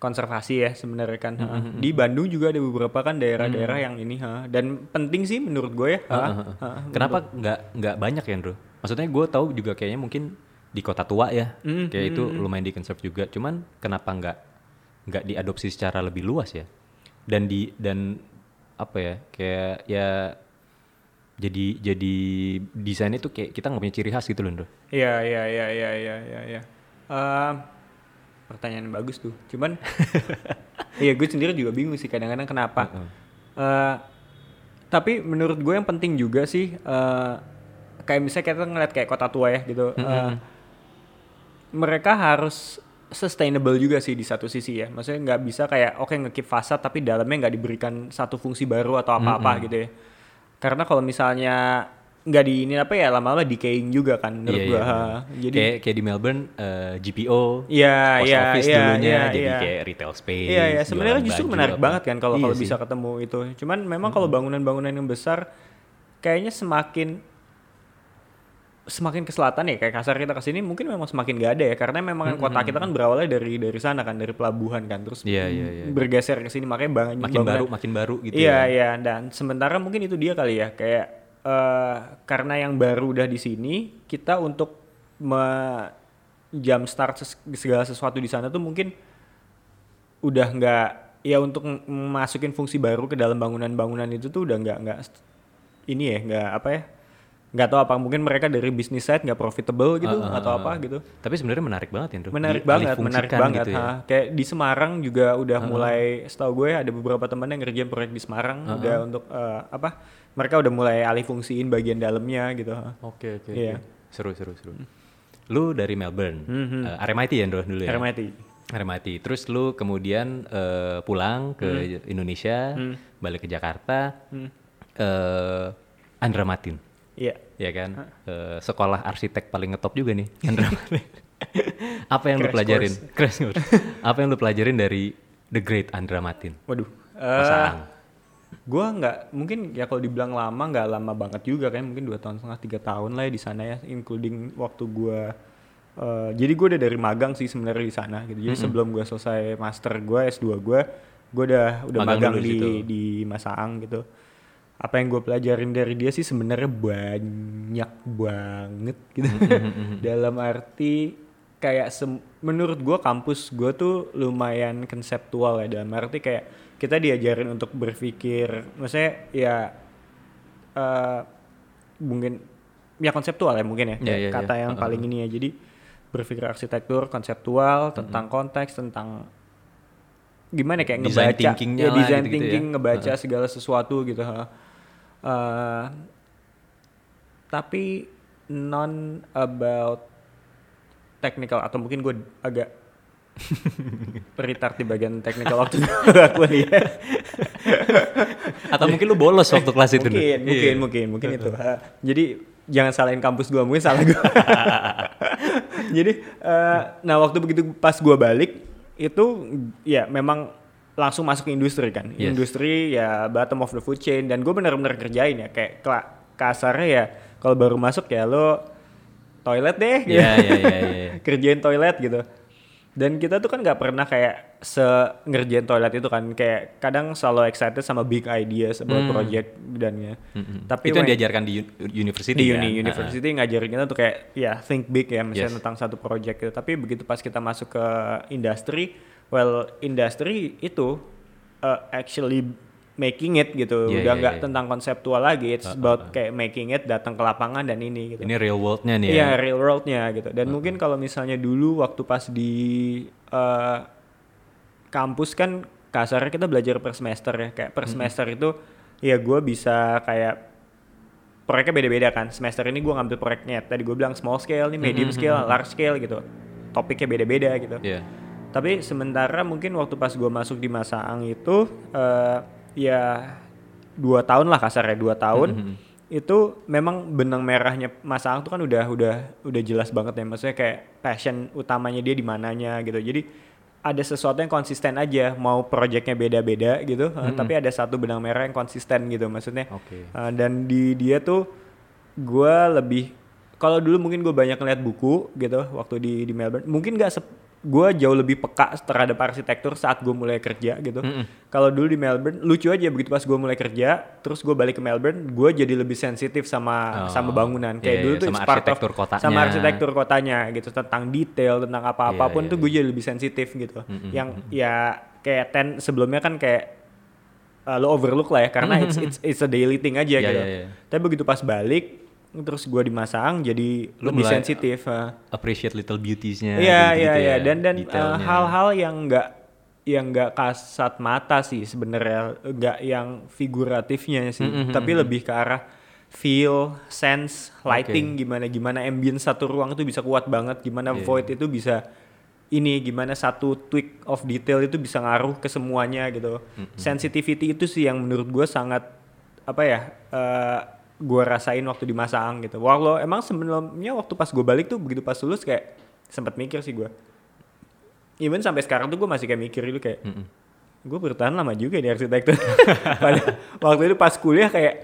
konservasi ya sebenarnya kan. Ah, Di Bandung juga ada beberapa kan daerah-daerah yang ini ha. dan penting sih menurut gue ya. ah, ah. Kenapa nggak nggak banyak ya, Bro? Maksudnya gue tahu juga kayaknya mungkin di kota tua ya, kayak itu lumayan di conserve juga. Cuman kenapa nggak nggak diadopsi secara lebih luas ya? Dan di dan apa ya? Kayak ya jadi jadi desainnya tuh kayak kita nggak punya ciri khas gitu loh, Bro. Iya iya iya iya iya iya. iya. Eh, pertanyaan yang bagus tuh. Cuman *laughs* iya gue sendiri juga bingung sih kadang-kadang kenapa. Eh, tapi menurut gue yang penting juga sih eh, kayak misalnya kita ngeliat kayak kota tua ya gitu. eh, mereka harus sustainable juga sih di satu sisi ya. Maksudnya nggak bisa kayak oke ngekip fasad tapi dalamnya nggak diberikan satu fungsi baru atau apa-apa gitu ya. Karena kalau misalnya nggak di ini apa ya lama-lama decaying juga kan menurut gua. iya, ha. benar. Jadi kayak kayak di Melbourne eh, GPO Iya, post iya, office iya, dulunya iya, jadi iya. kayak retail space Iya ya, sebenarnya jualan justru menarik apa. banget kan kalau Iya kalau bisa ketemu itu. Cuman memang kalau bangunan-bangunan yang besar kayaknya semakin semakin ke selatan ya kayak kasar kita ke sini mungkin memang semakin gak ada ya karena memang kan kota kita kan berawalnya dari dari sana kan dari pelabuhan kan terus Iya, iya, iya. bergeser ke sini makanya banyak makin baru makin baru gitu iya ya. iya dan sementara mungkin itu dia kali ya kayak eh, karena yang baru udah di sini kita untuk me jam start ses- segala sesuatu di sana tuh mungkin udah nggak ya untuk masukin fungsi baru ke dalam bangunan-bangunan itu tuh udah nggak nggak ini ya nggak apa ya nggak tahu apa mungkin mereka dari bisnis side nggak profitable gitu Ah, ah, atau ah. apa gitu tapi sebenarnya menarik banget ya menarik banget menarik banget gitu ya. ha. kayak di Semarang juga udah mulai setahu gue ada beberapa temen yang ngerjain proyek di Semarang udah untuk eh, apa mereka udah mulai alih fungsiin bagian dalamnya gitu oke oke Iya. oke. seru seru seru lu dari Melbourne eh, RMIT ya Ndro dulu ya RMIT RMIT. Terus lu kemudian eh, pulang ke Hmm. Indonesia, balik ke Jakarta, eh Andra Matin, iya ya kan? Eh, sekolah arsitek paling ngetop juga nih, *laughs* Andra. Apa yang lu Crash pelajarin? Crash course. *laughs* Apa yang lu pelajarin dari The Great Andra Matin? waduh. Eh gue nggak mungkin ya kalau dibilang lama nggak lama banget juga kan mungkin dua tahun setengah tiga tahun lah ya di sana ya including waktu gue eh, jadi gue udah dari magang sih sebenarnya di sana gitu jadi sebelum gue selesai master gue S2 gue gue udah udah Magang magang, di di di Masaang gitu apa yang gue pelajarin dari dia sih sebenarnya banyak banget gitu *laughs* dalam arti kayak menurut gue kampus gue tuh lumayan konseptual ya dalam arti kayak kita diajarin untuk berpikir maksudnya ya eh mungkin ya konseptual ya mungkin ya Iya, kayak iya, kata iya. yang Uh-uh. paling ini ya jadi berpikir arsitektur konseptual tentang konteks tentang gimana ya, kayak Design ngebaca thinkingnya ya design ya. thinking ngebaca segala sesuatu gitu ha. Eh, tapi non about technical atau mungkin gue agak *laughs* retard di bagian technical waktu gue kuliah Atau mungkin lu bolos waktu kelas itu? Mungkin mungkin Iya. mungkin mungkin itu ha. jadi jangan salahin kampus gua mungkin salah gua *laughs* jadi eh, nah waktu begitu pas gua balik itu ya memang langsung masuk ke industri kan Yes. industri ya bottom of the food chain dan gue bener-bener kerjain ya kayak kasarnya ya kalau baru masuk ya lo toilet deh gitu. Iya, iya, iya, iya. *laughs* kerjain toilet gitu dan kita tuh kan nggak pernah kayak se ngerjain toilet itu kan kayak kadang selalu excited sama big ideas about project dan ya Mm-mm. tapi itu yang diajarkan di uni- university di kan? uni Ah, university ngajarin kita tuh kayak ya think big ya misalnya Yes. tentang satu project gitu tapi begitu pas kita masuk ke industri well industri itu uh, actually making it gitu Iya, udah iya, nggak iya. tentang konseptual lagi it's Ah, ah, about ah. kayak making it datang ke lapangan dan ini gitu Ini real world-nya nih Iya ya. real world-nya gitu. Dan mungkin kalau misalnya dulu waktu pas di eh, kampus kan kasarnya kita belajar per semester ya. Kayak per semester itu ya gue bisa kayak proyeknya beda-beda kan. Semester ini gue ngambil proyeknya tadi gue bilang small scale nih, medium scale, large scale gitu. Topiknya beda-beda gitu. Iya. Tapi sementara mungkin waktu pas gue masuk di Masaang itu eh, ya dua tahun lah kasarnya dua tahun Mhm. itu memang benang merahnya Masaang tuh kan udah udah udah jelas banget ya. Maksudnya kayak passion utamanya dia di mananya gitu. Jadi ada sesuatu yang konsisten aja mau projectnya beda-beda gitu eh, tapi ada satu benang merah yang konsisten gitu maksudnya. Oke. Uh, dan di dia tuh gue lebih kalau dulu mungkin gue banyak ngeliat buku gitu waktu di di Melbourne. Mungkin gak gue jauh lebih peka terhadap arsitektur saat gue mulai kerja gitu Mm-mm. kalau dulu di Melbourne lucu aja begitu pas gue mulai kerja terus gue balik ke Melbourne gue jadi lebih sensitif sama Oh, sama bangunan kayak iya, dulu iya, tuh sama part of- arsitektur kotanya. sama arsitektur kotanya gitu tentang detail tentang apa Iya, apa pun iya, tuh gue jadi lebih sensitif gitu Mm-mm, yang ya kayak ten sebelumnya kan kayak uh, lo overlook lah ya karena it's, it's it's a daily thing aja Iya, gitu. iya, iya. Tapi begitu pas balik terus gua dimasang jadi Lu lebih sensitif. uh. Appreciate little beauties-nya. Iya iya iya ya, dan dan uh, detailnya. hal-hal yang enggak yang enggak kasat mata sih sebenarnya enggak yang figuratifnya sih Mm, mm, tapi mm, lebih ke arah feel, sense, lighting gimana gimana ambience satu ruang itu bisa kuat banget gimana Iya, void itu bisa ini gimana satu tweak of detail itu bisa ngaruh ke semuanya gitu. Sensitivity itu sih yang menurut gue sangat apa ya eh, gue rasain waktu di Masaang gitu. Walau emang sebelumnya waktu pas gue balik tuh begitu pas lulus kayak sempat mikir sih gue. Even sampai sekarang tuh gue masih kayak mikir itu kayak Mm-mm. gue bertahan lama juga di arsitektur. *laughs* Padahal waktu itu pas kuliah kayak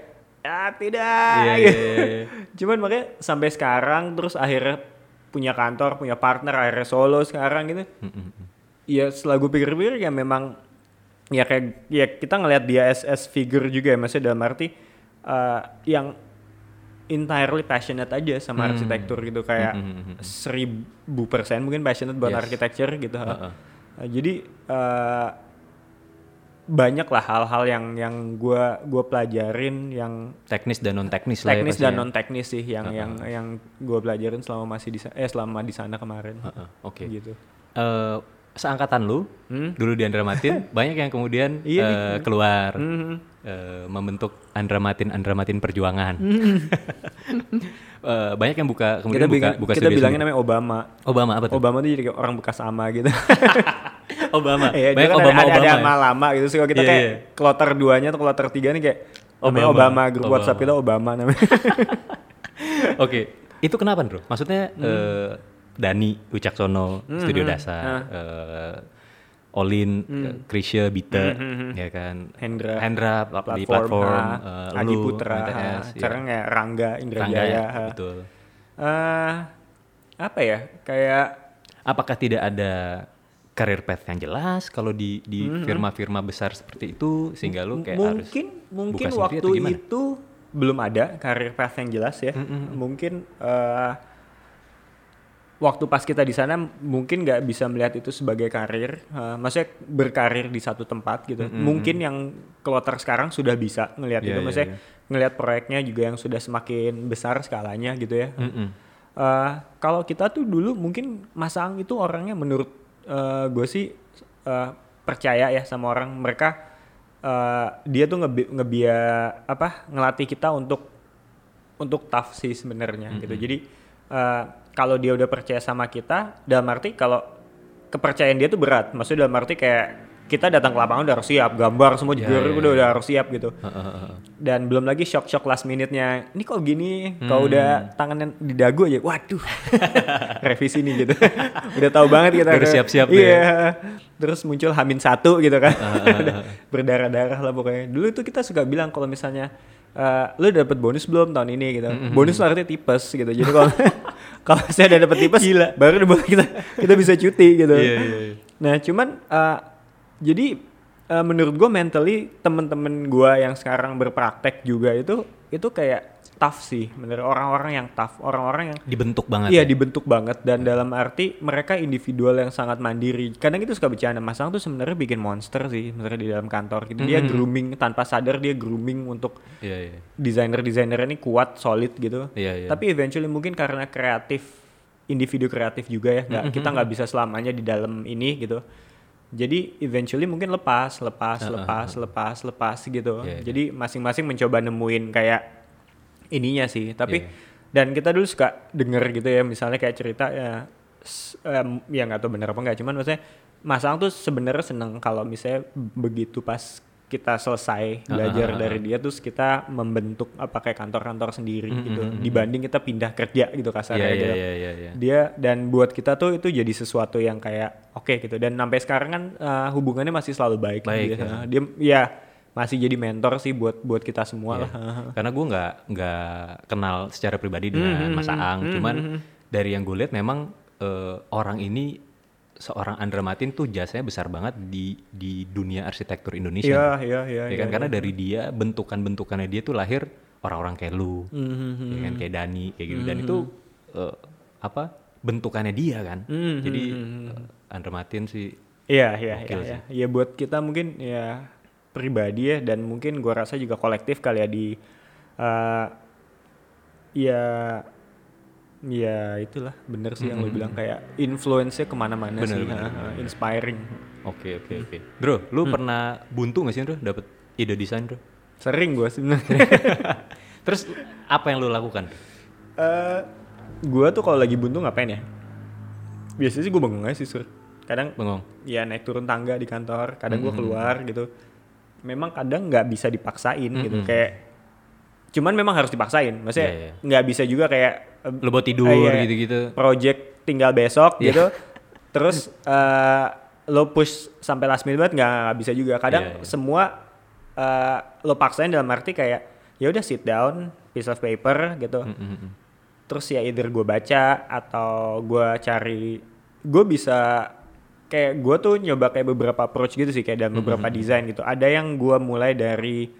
ya tidak. Iya, gitu. iya, iya, iya. *laughs* Cuman makanya sampai sekarang terus akhirnya punya kantor, punya partner, akhirnya solo sekarang gitu. Mm-mm. Ya setelah gue pikir-pikir ya memang ya kayak ya kita ngelihat dia as, as figure juga ya maksudnya dalam arti eh, yang entirely passionate aja sama Hmm. arsitektur gitu kayak Hmm, hmm, hmm, hmm. seribu persen mungkin passionate buat Yes. architecture gitu. Heeh. Eh, jadi eh, banyak lah hal-hal yang yang gua gua pelajarin yang Teknis dan non teknis lah ya teknis pasti dan ya. non teknis sih yang yang yang gua pelajarin selama masih di eh selama di sana kemarin. Heeh, Oke. Gitu. Eh, seangkatan lu Hmm? dulu di Andra Matin *laughs* banyak yang kemudian Iya nih. eh, keluar Eh, membentuk Andra Matin Andra Matin perjuangan. *laughs* Eh, banyak yang buka kemudian Hmm. Kita, buka buka kita bilangnya namanya Obama. Obama apa tuh? Obama tuh jadi kayak orang bekas ama gitu. *laughs* Obama. Iya, dia banyak kan Obama ada, ada, Obama. ya? lama gitu. sih kalau kita Iya, kayak iya. kloter duanya atau kloter tiga nih kayak Obama. Obama, grup Obama. WhatsApp kita Obama namanya. *laughs* Oke, itu kenapa bro? Maksudnya Hmm. eh, Dani Wicaksono, Studio Dasar, Ah. eh, Olin, eh, Krisya, Bita, Hmm, ya kan, Hendra. Hendra di platform, ah, eh, Adi lu, Putra, MTS, ya. sekarang ya Rangga Indra Rangga, Jaya. ya, ah. betul. Eh, apa ya? Kayak Apakah tidak ada career path yang jelas kalau di di Hmm, firma-firma besar seperti itu sehingga lu kayak harus mungkin mungkin buka waktu itu belum ada karir path yang jelas ya. Mungkin eh, waktu pas kita di sana mungkin nggak bisa melihat itu sebagai karir, eh, maksudnya berkarir di satu tempat gitu. Mungkin yang kloter sekarang sudah bisa ngelihat Iya, itu, iya, maksudnya iya. ngelihat proyeknya juga yang sudah semakin besar skalanya gitu ya. Mm-mm. Eh, kalau kita tuh dulu mungkin Mas Ang itu orangnya menurut gue sih eh, percaya ya sama orang mereka eh, dia tuh ngebi ngebia apa ngelatih kita untuk untuk tough sih sebenarnya gitu jadi eh, kalau dia udah percaya sama kita dalam arti kalau kepercayaan dia tuh berat. Maksudnya dalam arti kayak kita datang ke lapangan udah harus siap gambar semua Ya, juga ya, udah ya. udah harus siap gitu. Dan belum lagi shock-shock last minute-nya ini kok gini? Kalau udah tangannya di dagu aja? Waduh. *laughs* Revisi nih gitu. *laughs* Udah tahu banget kita Udah siap-siap tuh iya. Terus muncul hamin satu gitu kan. Udah berdarah-darah lah pokoknya. Dulu tuh kita suka bilang kalau misalnya eh, lu dapet bonus belum tahun ini? Gitu. Bonus tuh artinya tipes gitu. Jadi kalau *laughs* kalau *laughs* saya udah dapet tipes baru boleh kita kita bisa cuti gitu Iya, iya, iya. Nah, cuman eh, jadi eh, menurut gue mentally temen-temen gue yang sekarang berpraktek juga itu itu kayak tough sih, bener orang-orang yang tough, orang-orang yang dibentuk banget iya ya? dibentuk banget dan dalam arti mereka individual yang sangat mandiri. Kadang itu suka bercanda, Mas Ang tuh sebenarnya bikin monster sih, sebenarnya di dalam kantor gitu. Dia grooming tanpa sadar dia grooming untuk Iya, iya. desainer-desainer ini kuat, solid gitu. Iya, iya. Tapi eventually mungkin karena kreatif, individu kreatif juga ya, nggak kita nggak bisa selamanya di dalam ini gitu. Jadi eventually mungkin lepas, lepas, lepas, lepas, lepas gitu. Iya, iya. Jadi masing-masing mencoba nemuin kayak ininya sih. Tapi Iya. dan kita dulu suka denger gitu ya, misalnya kayak cerita ya, em, ya nggak tahu bener apa nggak, cuman maksudnya Mas Ang tuh sebenarnya seneng kalau misalnya begitu pas kita selesai belajar dari dia terus kita membentuk apa kayak kantor-kantor sendiri gitu dibanding kita pindah kerja gitu kasarnya iya, gitu. iya, iya, iya. dia dan buat kita tuh itu jadi sesuatu yang kayak oke gitu dan sampai sekarang kan uh, hubungannya masih selalu baik, Baik, dia, ya. dia ya masih jadi mentor sih buat buat kita semua Iya. lah. *laughs* Karena gue nggak nggak kenal secara pribadi Hmm, dengan Mas Aang, cuman dari yang gue lihat memang eh, orang ini seorang Andra Matin tuh jasanya besar banget di di dunia arsitektur Indonesia. iya iya iya ya kan? Karena dari dia bentukan-bentukannya dia tuh lahir orang-orang kayak lu, Hmm, ya kan? kayak Dani kayak gitu. Dan itu eh, apa? Bentukannya dia kan. Hmm, Jadi eh, Andra Matin sih iya iya iya iya. ya buat kita mungkin ya pribadi ya dan mungkin gua rasa juga kolektif kali ya di uh, ya ya itulah bener sih yang lu bilang kayak influence-nya ke mana-mana Bener, sih bener, ha, ha, inspiring oke oke oke. Bro, lu pernah buntu gak sih bro dapet ide desain bro? sering gua sebenarnya *laughs* Terus apa yang lu lakukan? Eh, gua tuh kalau lagi buntu ngapain ya? Biasanya sih gue bengong aja sih, Sur. Kadang Bengong. ya naik turun tangga di kantor, kadang Hmm, gua keluar gitu. Memang kadang nggak bisa dipaksain gitu. Kayak cuman memang harus dipaksain maksudnya Iya, iya. nggak bisa juga kayak Lo buat tidur eh, iya, gitu-gitu. project tinggal besok Iya. gitu *laughs* terus eh, lo push sampai last minute banget nggak bisa juga kadang Iya, iya. semua eh, lo paksain dalam arti kayak ya udah sit down piece of paper gitu Mm, mm, mm. terus ya either gue baca atau gue cari gue bisa kayak gue tuh nyoba kayak beberapa approach gitu sih kayak dalam beberapa desain gitu. Ada yang gue mulai dari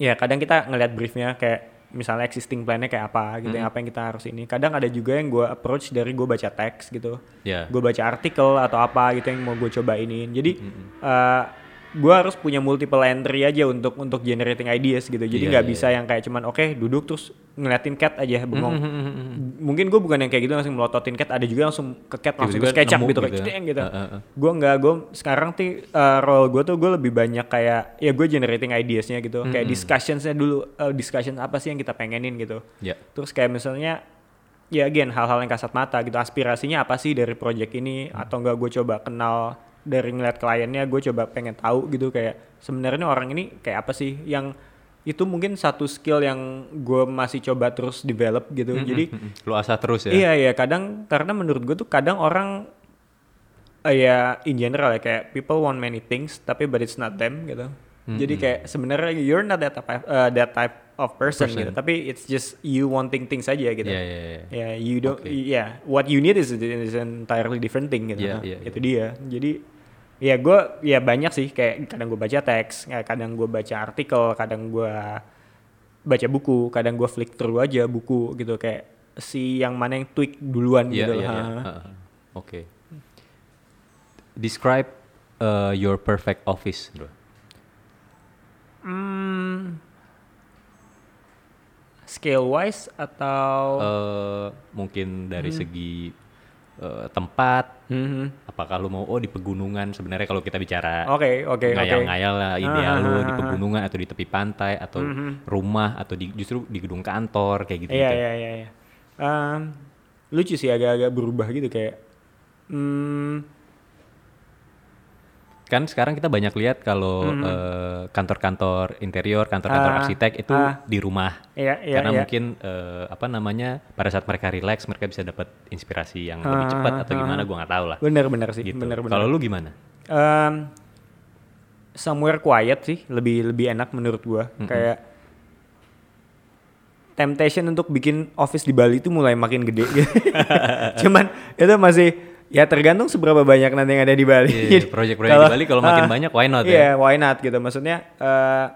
ya kadang kita ngeliat briefnya kayak misalnya existing plan-nya kayak apa gitu yang apa yang kita harus ini. Kadang ada juga yang gue approach dari gue baca teks gitu. Ya. gue baca artikel atau apa gitu yang mau gue coba ini jadi eh, gue harus punya multiple entry aja untuk untuk generating ideas gitu jadi Iya, nggak iya, bisa yang kayak cuman oke duduk terus ngeliatin cat aja bengong Mm, mm, mm, mm. mungkin gue bukan yang kayak gitu langsung melototin cat ada juga langsung ke cat langsung ke gitu, gitu kayak ya. gitu Uh, uh, uh. gue nggak gue sekarang tuh uh, role gue tuh gue lebih banyak kayak ya gue generating ideasnya gitu kayak discussionsnya dulu uh, discussion apa sih yang kita pengenin gitu Ya. terus kayak misalnya ya again hal-hal yang kasat mata gitu aspirasinya apa sih dari project ini Hmm. atau enggak gue coba kenal dari ngeliat kliennya gue coba pengen tahu gitu kayak sebenarnya orang ini kayak apa sih yang itu mungkin satu skill yang gue masih coba terus develop gitu jadi Mm, mm. Lo asah terus ya. Iya iya kadang karena menurut gue tuh kadang orang eh, ya in general ya kayak people want many things tapi but it's not them gitu. Jadi kayak sebenarnya you're not that type uh, that type of person, Person. gitu. Tapi it's just you wanting things aja gitu. Iya, iya, iya. Ya you don't Oke. yeah what you need is, is an entirely different thing gitu. Iya, Nah, iya, Itu dia. Jadi ya gue ya banyak sih kayak kadang gue baca teks, ya kadang gue baca artikel, kadang gue baca buku, kadang gue flick through aja buku gitu kayak si yang mana yang tweak duluan Iya, gitu. iya. Ha. Uh, Oke. Describe uh, your perfect office, bro. Hmm, scale wise atau Uh, mungkin dari segi uh, tempat, Mhm. apakah lu mau oh di pegunungan sebenarnya kalau kita bicara Oke oke oke. ngayal-ngayal lah ideal Ah, lu ah, di ah, pegunungan atau di tepi pantai atau rumah atau di justru di gedung kantor kayak gitu. Iya iya iya. iya. Lucu sih agak-agak berubah gitu kayak. Hmm, Kan sekarang kita banyak lihat kalau eh, kantor-kantor interior, kantor-kantor Ah, arsitek itu ah. di rumah. iya iya Karena iya. mungkin eh, apa namanya pada saat mereka relax mereka bisa dapat inspirasi yang lebih Ah, cepat atau ah, gimana gua nggak tahu lah. Bener bener sih. Gitu. Bener bener. Kalau lu gimana? Em, somewhere quiet sih lebih lebih enak menurut gua. Kayak temptation untuk bikin office di Bali itu mulai makin gede. *laughs* Cuman itu masih ya tergantung seberapa banyak nanti yang ada di Bali. Iya, Jadi, project-project di Bali kalau makin banyak, why not ya? Iya, why not gitu. Maksudnya eh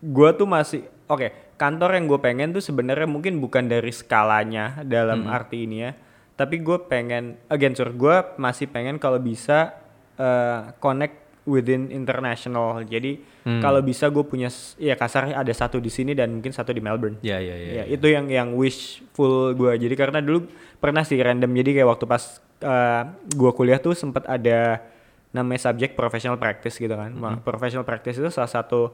gua tuh masih oke, kantor yang gue pengen tuh sebenarnya mungkin bukan dari skalanya dalam arti ini ya. Tapi gue pengen again sur gue masih pengen kalau bisa eh, connect within international. Jadi Hmm. kalau bisa gue punya ya kasar ada satu di sini dan mungkin satu di Melbourne. Iya iya iya. Ya, itu yang yang wishful gue. Jadi karena dulu pernah sih random. Jadi kayak waktu pas uh, gue kuliah tuh sempat ada namanya subjek professional practice gitu kan. Nah, professional practice itu salah satu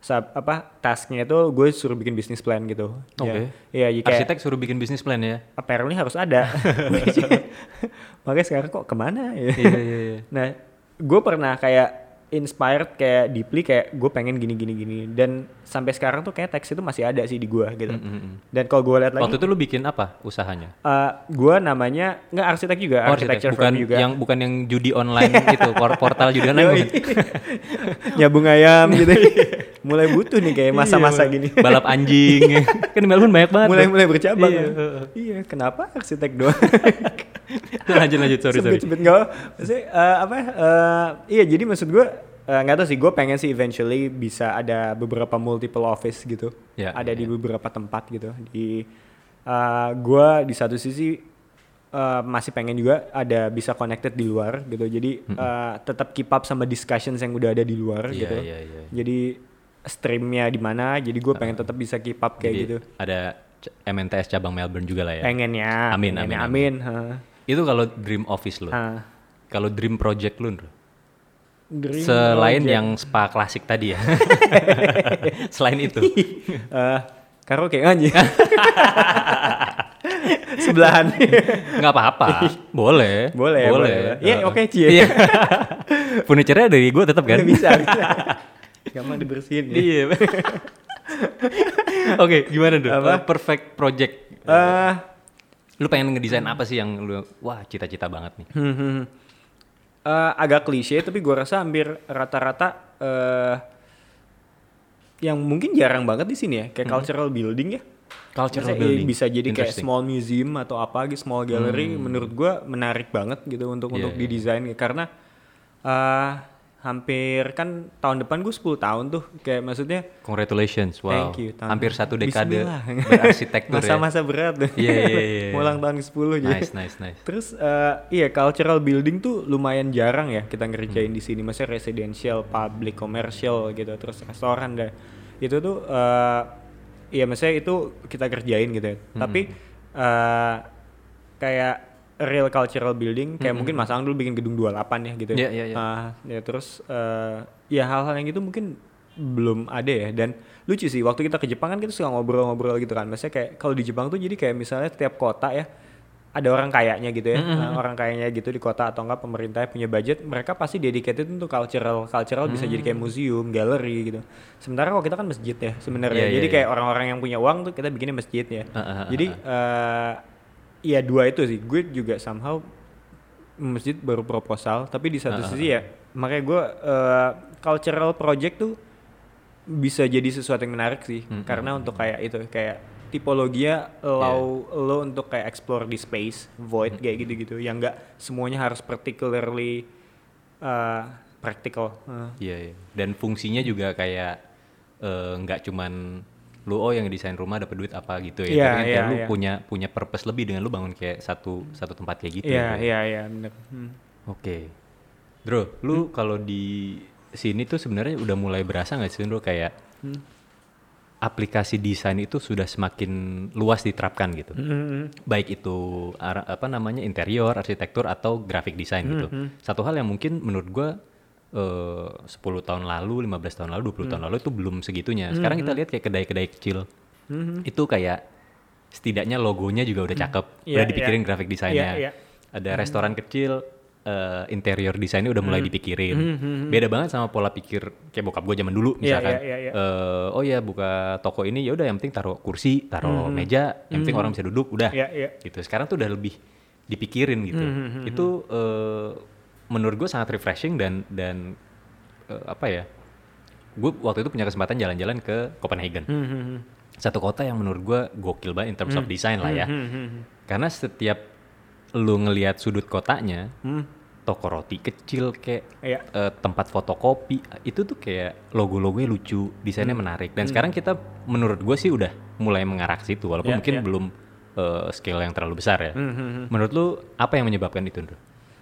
sub, apa tasknya itu gue suruh bikin bisnis plan gitu. Oke. Ya, ya kayak Arsitek suruh bikin bisnis plan ya. apparently harus ada. *laughs* *laughs* Makanya sekarang kok ke mana ya? Iya iya iya. Nah, gue pernah kayak inspired kayak deeply kayak gue pengen gini gini gini dan sampai sekarang tuh kayak teks itu masih ada sih di gue gitu. Mm, mm, mm. Dan kalau gue lihat lagi, Waktu itu lu bikin apa usahanya? eh gue namanya nggak arsitek juga, Oh, arsitek. bukan firm juga. yang bukan yang judi online gitu, por- portal judi online. Bukan? *laughs* Nyabung ayam gitu. *laughs* mulai butuh nih kayak masa-masa Iya, gini. Balap anjing. *laughs* kan di Melbourne banyak banget. mulai mulai bercabang. Iya, kan. Iya, kenapa arsitek doang? *laughs* lanjut lanjut sorry sorry. Sebut-sebut nggak apa. Maksudnya eh, apa? eh, iya, jadi maksud gue eh, nggak tahu sih. Gue pengen sih eventually bisa ada beberapa multiple office gitu. Ya, ada ya, di ya. beberapa tempat gitu. Di eh, gue di satu sisi eh, masih pengen juga ada bisa connected di luar gitu. Jadi eh, tetap keep up sama discussions yang udah ada di luar Iya gitu. iya iya. Jadi streamnya di mana? Jadi gue pengen tetap bisa keep up kayak Jadi gitu. ada MNTS cabang Melbourne juga lah ya. Pengennya. Amin, pengennya, amin, amin. ha. Itu kalau dream office. Ha. Kalau dream project Ndro? Dream Selain project. yang spa klasik tadi ya. *laughs* Selain itu. *laughs* Eh, karaoke anjing. *laughs* Sebelahan. nggak apa-apa. Boleh. boleh, boleh. Heeh. Iya, oke, Cie. Iya. Furniture-nya dari gue tetap kan? bisa, bisa. Gampang dibersihin ya. Iya. *laughs* Oke, gimana tuh? Apa? Uh, perfect project. Eh, Lu pengen ngedesain apa sih yang lu wah cita-cita banget nih? hmm, hmm, hmm. Eh, agak klise tapi gue rasa hampir rata-rata eh yang mungkin jarang banget di sini ya, kayak cultural building ya. Cultural building. eh, bisa jadi kayak small museum atau apa gitu, small gallery. Menurut gua menarik banget gitu untuk Iya, untuk iya. didesain karena eh hampir kan tahun depan gue 10 tahun tuh kayak maksudnya Congratulations, wow. thank you tahun Hampir satu dekade berarsitektur ya. masa-masa berat tuh. Iya, iya, iya, iya. *laughs* Ulang tahun ke-10 jadi. Nice, nice, nice. Terus eh, iya cultural building tuh lumayan jarang ya kita ngerjain di sini. Maksudnya residential, public, commercial gitu, terus restoran deh. Itu tuh eh iya maksudnya itu kita kerjain gitu ya. Tapi eh kayak real cultural building kayak mungkin Mas Ang dulu bikin gedung 28 ya gitu. Iya, iya, iya. Ah, ya terus eh ya hal-hal yang gitu mungkin belum ada ya. Dan lucu sih waktu kita ke Jepang kan kita suka ngobrol-ngobrol gitu kan. Maksudnya kayak kalau di Jepang tuh jadi kayak misalnya setiap kota ya ada orang kayaknya gitu ya. Nah, orang kayaknya gitu di kota atau enggak pemerintah punya budget mereka pasti dedicated untuk cultural cultural bisa jadi kayak museum gallery gitu. Sementara kalau kita kan masjid ya sebenarnya. Iya, iya, jadi iya. kayak orang-orang yang punya uang tuh kita bikinnya masjid ya. Ah, ah, ah, jadi eh ya dua itu sih. Gue juga somehow masjid baru proposal tapi di satu ah, sisi ya makanya gue eh, cultural project tuh bisa jadi sesuatu yang menarik sih. Hmm, karena untuk kayak itu kayak tipologinya allow lo untuk kayak explore di space void Hmm. kayak gitu-gitu yang enggak semuanya harus particularly eh, practical. Iya, iya. Dan fungsinya juga kayak eh, nggak cuman lu oh yang desain rumah dapat duit apa gitu ya. Iya, Tapi kan kayak iya, lu iya. punya punya purpose lebih dengan lu bangun kayak satu satu tempat kayak gitu. iya ya. iya iya bener Hmm. Oke. Bro, lu kalau di sini tuh sebenarnya udah mulai berasa nggak sih bro kayak Hmm. aplikasi desain itu sudah semakin luas diterapkan gitu. Hmm. Baik itu apa namanya interior, arsitektur atau graphic design gitu. Satu hal yang mungkin menurut gua eh 10 tahun lalu, 15 tahun lalu, 20 tahun lalu itu belum segitunya. Sekarang kita lihat kayak kedai-kedai kecil. Itu kayak setidaknya logonya juga udah cakep, Iya, udah dipikirin iya. graphic desainnya. Iya, iya. Ada restoran kecil eh, interior desainnya udah mulai dipikirin. Beda banget sama pola pikir kayak bokap gue zaman dulu Iya, misalkan. iya, iya, iya. eh, oh ya buka toko ini ya udah yang penting taruh kursi, taruh meja, yang penting orang bisa duduk, udah. Iya, iya. Gitu. Sekarang tuh udah lebih dipikirin gitu. Itu eh, menurut gue sangat refreshing dan dan eh, apa ya? Gue waktu itu punya kesempatan jalan-jalan ke Copenhagen. Hmm. Satu kota yang menurut gue gokil banget in terms of design lah ya. Hmm. Karena setiap lu ngelihat sudut kotanya, Hmm. toko roti kecil kayak Iya. eh, tempat fotokopi itu tuh kayak logo-logonya lucu, desainnya Hmm. menarik. Dan sekarang kita menurut gue sih udah mulai mengarah ke situ walaupun Iya, mungkin iya. belum eh, scale yang terlalu besar ya. Hmm, hmm, hmm. Menurut lu apa yang menyebabkan itu, Ndro?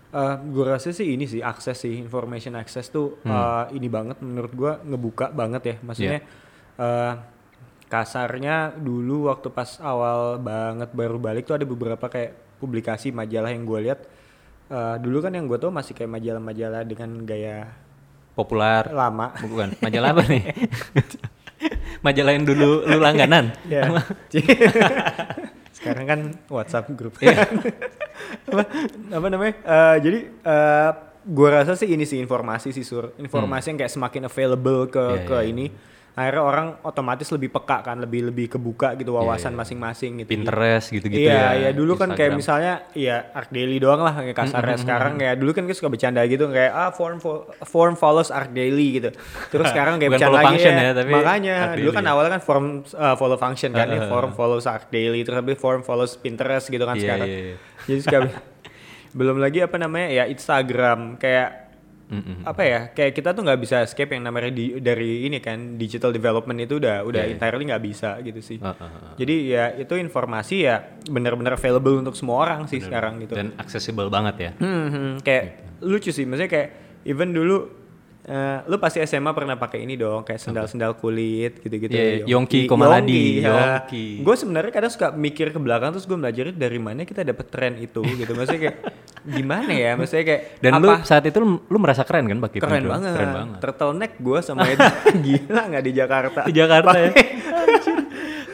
Eh, gue rasa sih ini sih akses sih information access tuh Hmm. eh, ini banget menurut gua ngebuka banget ya Iya. maksudnya eh, kasarnya dulu waktu pas awal banget baru balik tuh ada beberapa kayak publikasi majalah yang gue lihat Eh, dulu kan yang gue tau masih kayak majalah-majalah dengan gaya Populer lama bukan majalah apa nih? *laughs* *laughs* majalah yang dulu lu langganan. ya *laughs* sekarang kan WhatsApp grup Iya. *laughs* apa, apa namanya? Eh, jadi eh gue rasa sih ini sih informasi sih sur. Informasi yang kayak semakin available ke Hmm. Iya, ke iya, ini akhirnya orang otomatis lebih peka kan lebih lebih kebuka gitu wawasan iya. masing-masing gitu Pinterest gitu-gitu iya, ya. iya dulu kan kayak Instagram. misalnya iya Arc Daily doang lah kayak kasarnya sekarang kayak dulu kan kita suka bercanda gitu kayak ah form fo- form follows Arc Daily gitu. Terus *laughs* sekarang kayak Bukan bercanda lagi ya. ya, tapi makanya dulu kan awalnya kan form uh, follow function kan ya Uh, uh, form follows Arc Daily terus habis form follows Pinterest gitu kan Iya, sekarang. iya, iya. Jadi suka *laughs* belum lagi apa namanya ya Instagram kayak Mm-mm. apa ya kayak kita tuh nggak bisa escape yang namanya di, dari ini kan digital development itu udah udah iya. entirely nggak bisa gitu sih. Ah, ah. Jadi ya itu informasi ya benar-benar available untuk semua orang sih sekarang gitu. Dan accessible banget ya. Hmm, hmm, kayak lucu sih, maksudnya kayak even dulu eh, lu pasti SMA pernah pakai ini dong, kayak sendal-sendal kulit gitu-gitu. Iya, Yongki Komaladi, ya. Yongki. Gue sebenarnya kadang suka mikir ke belakang terus gue belajar dari mana kita dapet tren itu gitu. Maksudnya kayak *laughs* gimana ya? Maksudnya kayak Dan apa? lu saat itu lu, lu merasa keren kan pakai itu? keren Ndro? banget. Keren banget. Turtleneck gue sama *laughs* itu gila nggak di Jakarta. Di Jakarta ya. Pakai-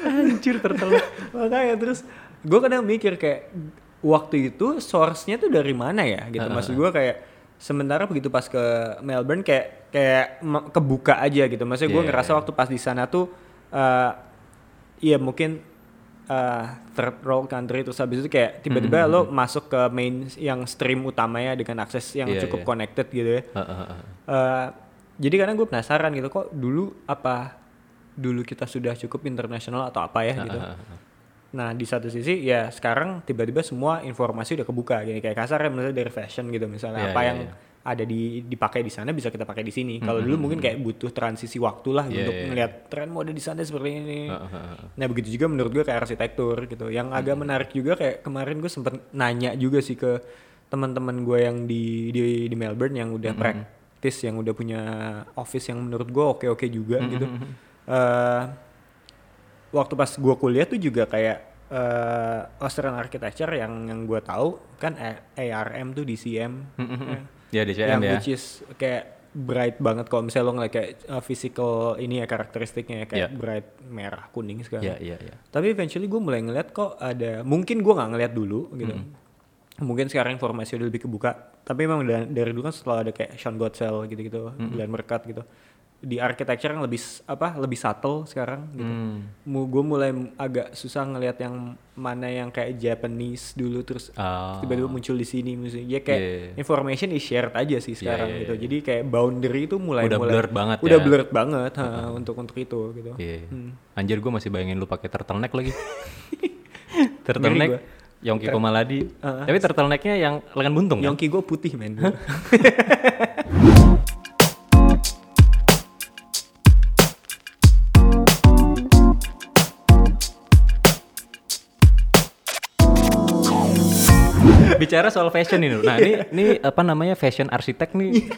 Anjir turtle. makanya terus gue kadang mikir kayak waktu itu source-nya tuh dari mana ya gitu maksud gue kayak sementara begitu pas ke Melbourne kayak kayak kebuka aja gitu maksudnya gue Iya, ngerasa iya. waktu pas di sana tuh eh, iya mungkin uh, third world country terus habis itu kayak tiba-tiba Hmm, lo masuk ke main yang stream utamanya dengan akses yang Iya, cukup iya. connected gitu ya. Heeh, heeh, heeh. Eh, jadi kadang gue penasaran gitu kok dulu apa dulu kita sudah cukup internasional atau apa ya gitu. Nah di satu sisi ya sekarang tiba-tiba semua informasi udah kebuka gini kayak kasar ya misalnya dari fashion gitu misalnya Iya, apa iya, yang iya. ada di dipakai di sana bisa kita pakai di sini. Kalau dulu mungkin kayak butuh transisi waktu lah Iya, untuk iya. melihat tren mode di sana seperti ini. Heeh. Nah begitu juga menurut gue kayak arsitektur gitu. Yang agak menarik juga kayak kemarin gue sempet nanya juga sih ke teman-teman gue yang di, di di Melbourne yang udah practice yang udah punya office yang menurut gue oke oke juga gitu. Eh, waktu pas gue kuliah tuh juga kayak eh Australian Architecture yang yang gue tahu kan A- ARM tuh DCM Ya DCM yang ya. which is kayak bright banget kalau misalnya lo ngeliat kayak uh, physical ini ya karakteristiknya ya kayak Iya. bright merah kuning segala. Iya, iya, iya. Tapi eventually gue mulai ngeliat kok ada mungkin gue nggak ngeliat dulu gitu. Mungkin sekarang informasi udah lebih kebuka. Tapi memang da- dari dulu kan selalu ada kayak Sean Gottsell gitu-gitu, Glenn Mercat gitu. Di architecture yang lebih apa lebih subtle sekarang gitu. Hmm. Gue mulai agak susah ngelihat yang mana yang kayak Japanese dulu terus Ah. tiba-tiba muncul di sini misalnya ya kayak iya. information is shared aja sih sekarang iya, gitu iya. jadi kayak boundary itu mulai Udah mulai blurred banget udah ya. blurred banget ha, untuk untuk itu gitu Iya. Hmm. Anjir gue masih bayangin lu pakai turtleneck lagi. *laughs* Turtleneck. Yongki Komaladi. Uh-uh. Tapi turtlenecknya yang lengan buntung kan? Yongki gue putih men *laughs* Bicara soal fashion ini. Nah, ini ini apa namanya fashion arsitek nih.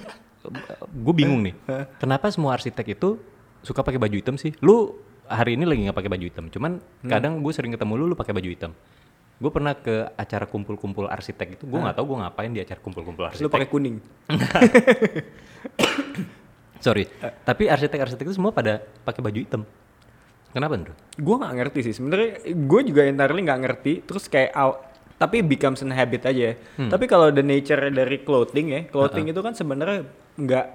gue bingung nih. Kenapa semua arsitek itu suka pakai baju hitam sih? Lu hari ini lagi nggak pakai baju hitam. Cuman kadang gue sering ketemu lu lu pakai baju hitam. Gue pernah ke acara kumpul-kumpul arsitek itu, gue nggak tahu gue ngapain di acara kumpul-kumpul lu arsitek. pakai kuning *coughs* Sorry, tapi arsitek-arsitek itu semua pada pakai baju hitam. Kenapa, Ndro? gue nggak ngerti sih sebenarnya gue juga entirely nggak ngerti terus kayak aw- tapi becomes an habit aja ya. Hmm. tapi kalau the nature dari clothing ya clothing itu kan sebenarnya nggak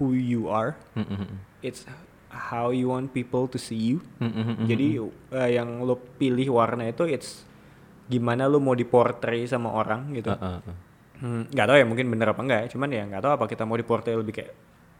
who you are Mm-mm. it's how you want people to see you Mm-mm. jadi eh, yang lo pilih warna itu it's gimana lo mau diportray sama orang gitu Uh, uh, uh. Hmm, nggak tahu ya mungkin bener apa enggak ya cuman ya nggak tahu apa kita mau diportray lebih kayak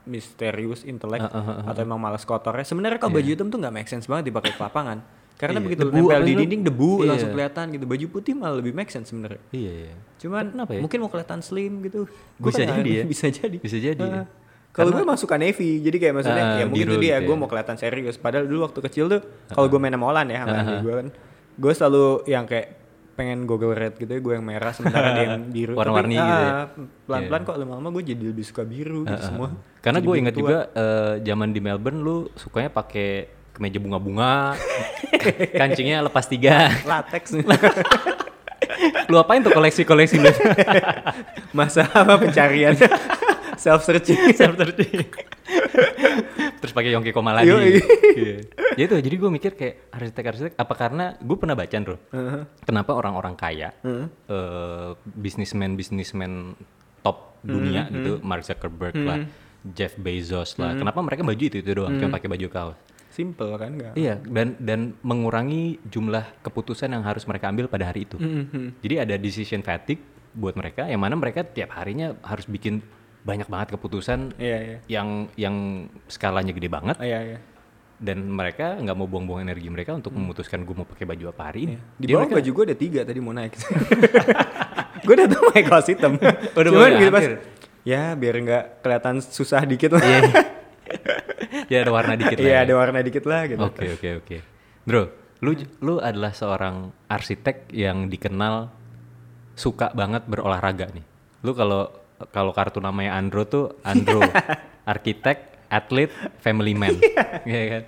misterius intelek Uh, uh, uh, uh. atau emang malas kotornya sebenarnya kalau baju hitam tuh nggak make sense banget dipakai ke lapangan karena Iya, begitu debu nempel di dinding debu Iya. langsung kelihatan gitu baju putih malah lebih make sense sebenarnya Iya, iya. cuman Kenapa ya? mungkin mau kelihatan slim gitu Bisa kan jadi ya. *laughs* bisa jadi Bisa jadi ya. Heeh. kalau gue masuk ke navy jadi kayak maksudnya Ah, ya mungkin itu dia gitu gue ya. mau kelihatan serius padahal dulu waktu kecil tuh kalau gue main sama Olan ya sama adik gue kan gue selalu yang kayak pengen goggle red gitu ya gue yang merah sementara dia yang *laughs* biru Warna-warni gitu ya. ah, pelan-pelan kok lama-lama gue jadi lebih suka biru gitu semua Karena gue inget tua. juga eh, zaman di Melbourne lu sukanya pakai kemeja bunga-bunga, kancingnya lepas tiga. latex *laughs* lu apain tuh koleksi-koleksi lu? *laughs* masa apa pencarian *laughs* self searching Self searching. Terus pakai Yongki Komaladi. Yoi. Iya. Jadi tuh, jadi gue mikir kayak arsitek-arsitek apa karena gue pernah baca bro, kenapa orang-orang kaya, eh, bisnismen-bisnismen top dunia gitu, Mark Zuckerberg lah, Jeff Bezos lah, kenapa mereka baju itu itu doang, cuma pakai baju kaos. Simple kan enggak Iya, dan dan mengurangi jumlah keputusan yang harus mereka ambil pada hari itu. Jadi ada decision fatigue buat mereka, yang mana mereka tiap harinya harus bikin banyak banget keputusan iya iya. yang yang skalanya gede banget. Ah, iya iya. Dan mereka nggak mau buang-buang energi mereka untuk memutuskan gue mau pakai baju apa hari ini. di Jadi bawah mereka- baju gue ada tiga tadi mau naik. *laughs* Gue udah tuh pakai kaos hitam. Udah cuman gitu pas ya biar nggak kelihatan susah dikit. Lah Iya. *laughs* *laughs* ya ada warna dikit lah. iya ya. ada warna dikit lah gitu Oke oke oke. Bro, lu lu adalah seorang arsitek yang dikenal suka banget berolahraga nih. Lu kalau kalau kartu namanya Andro tuh Andro, *laughs* arsitek, atlet, family man. Iya kan?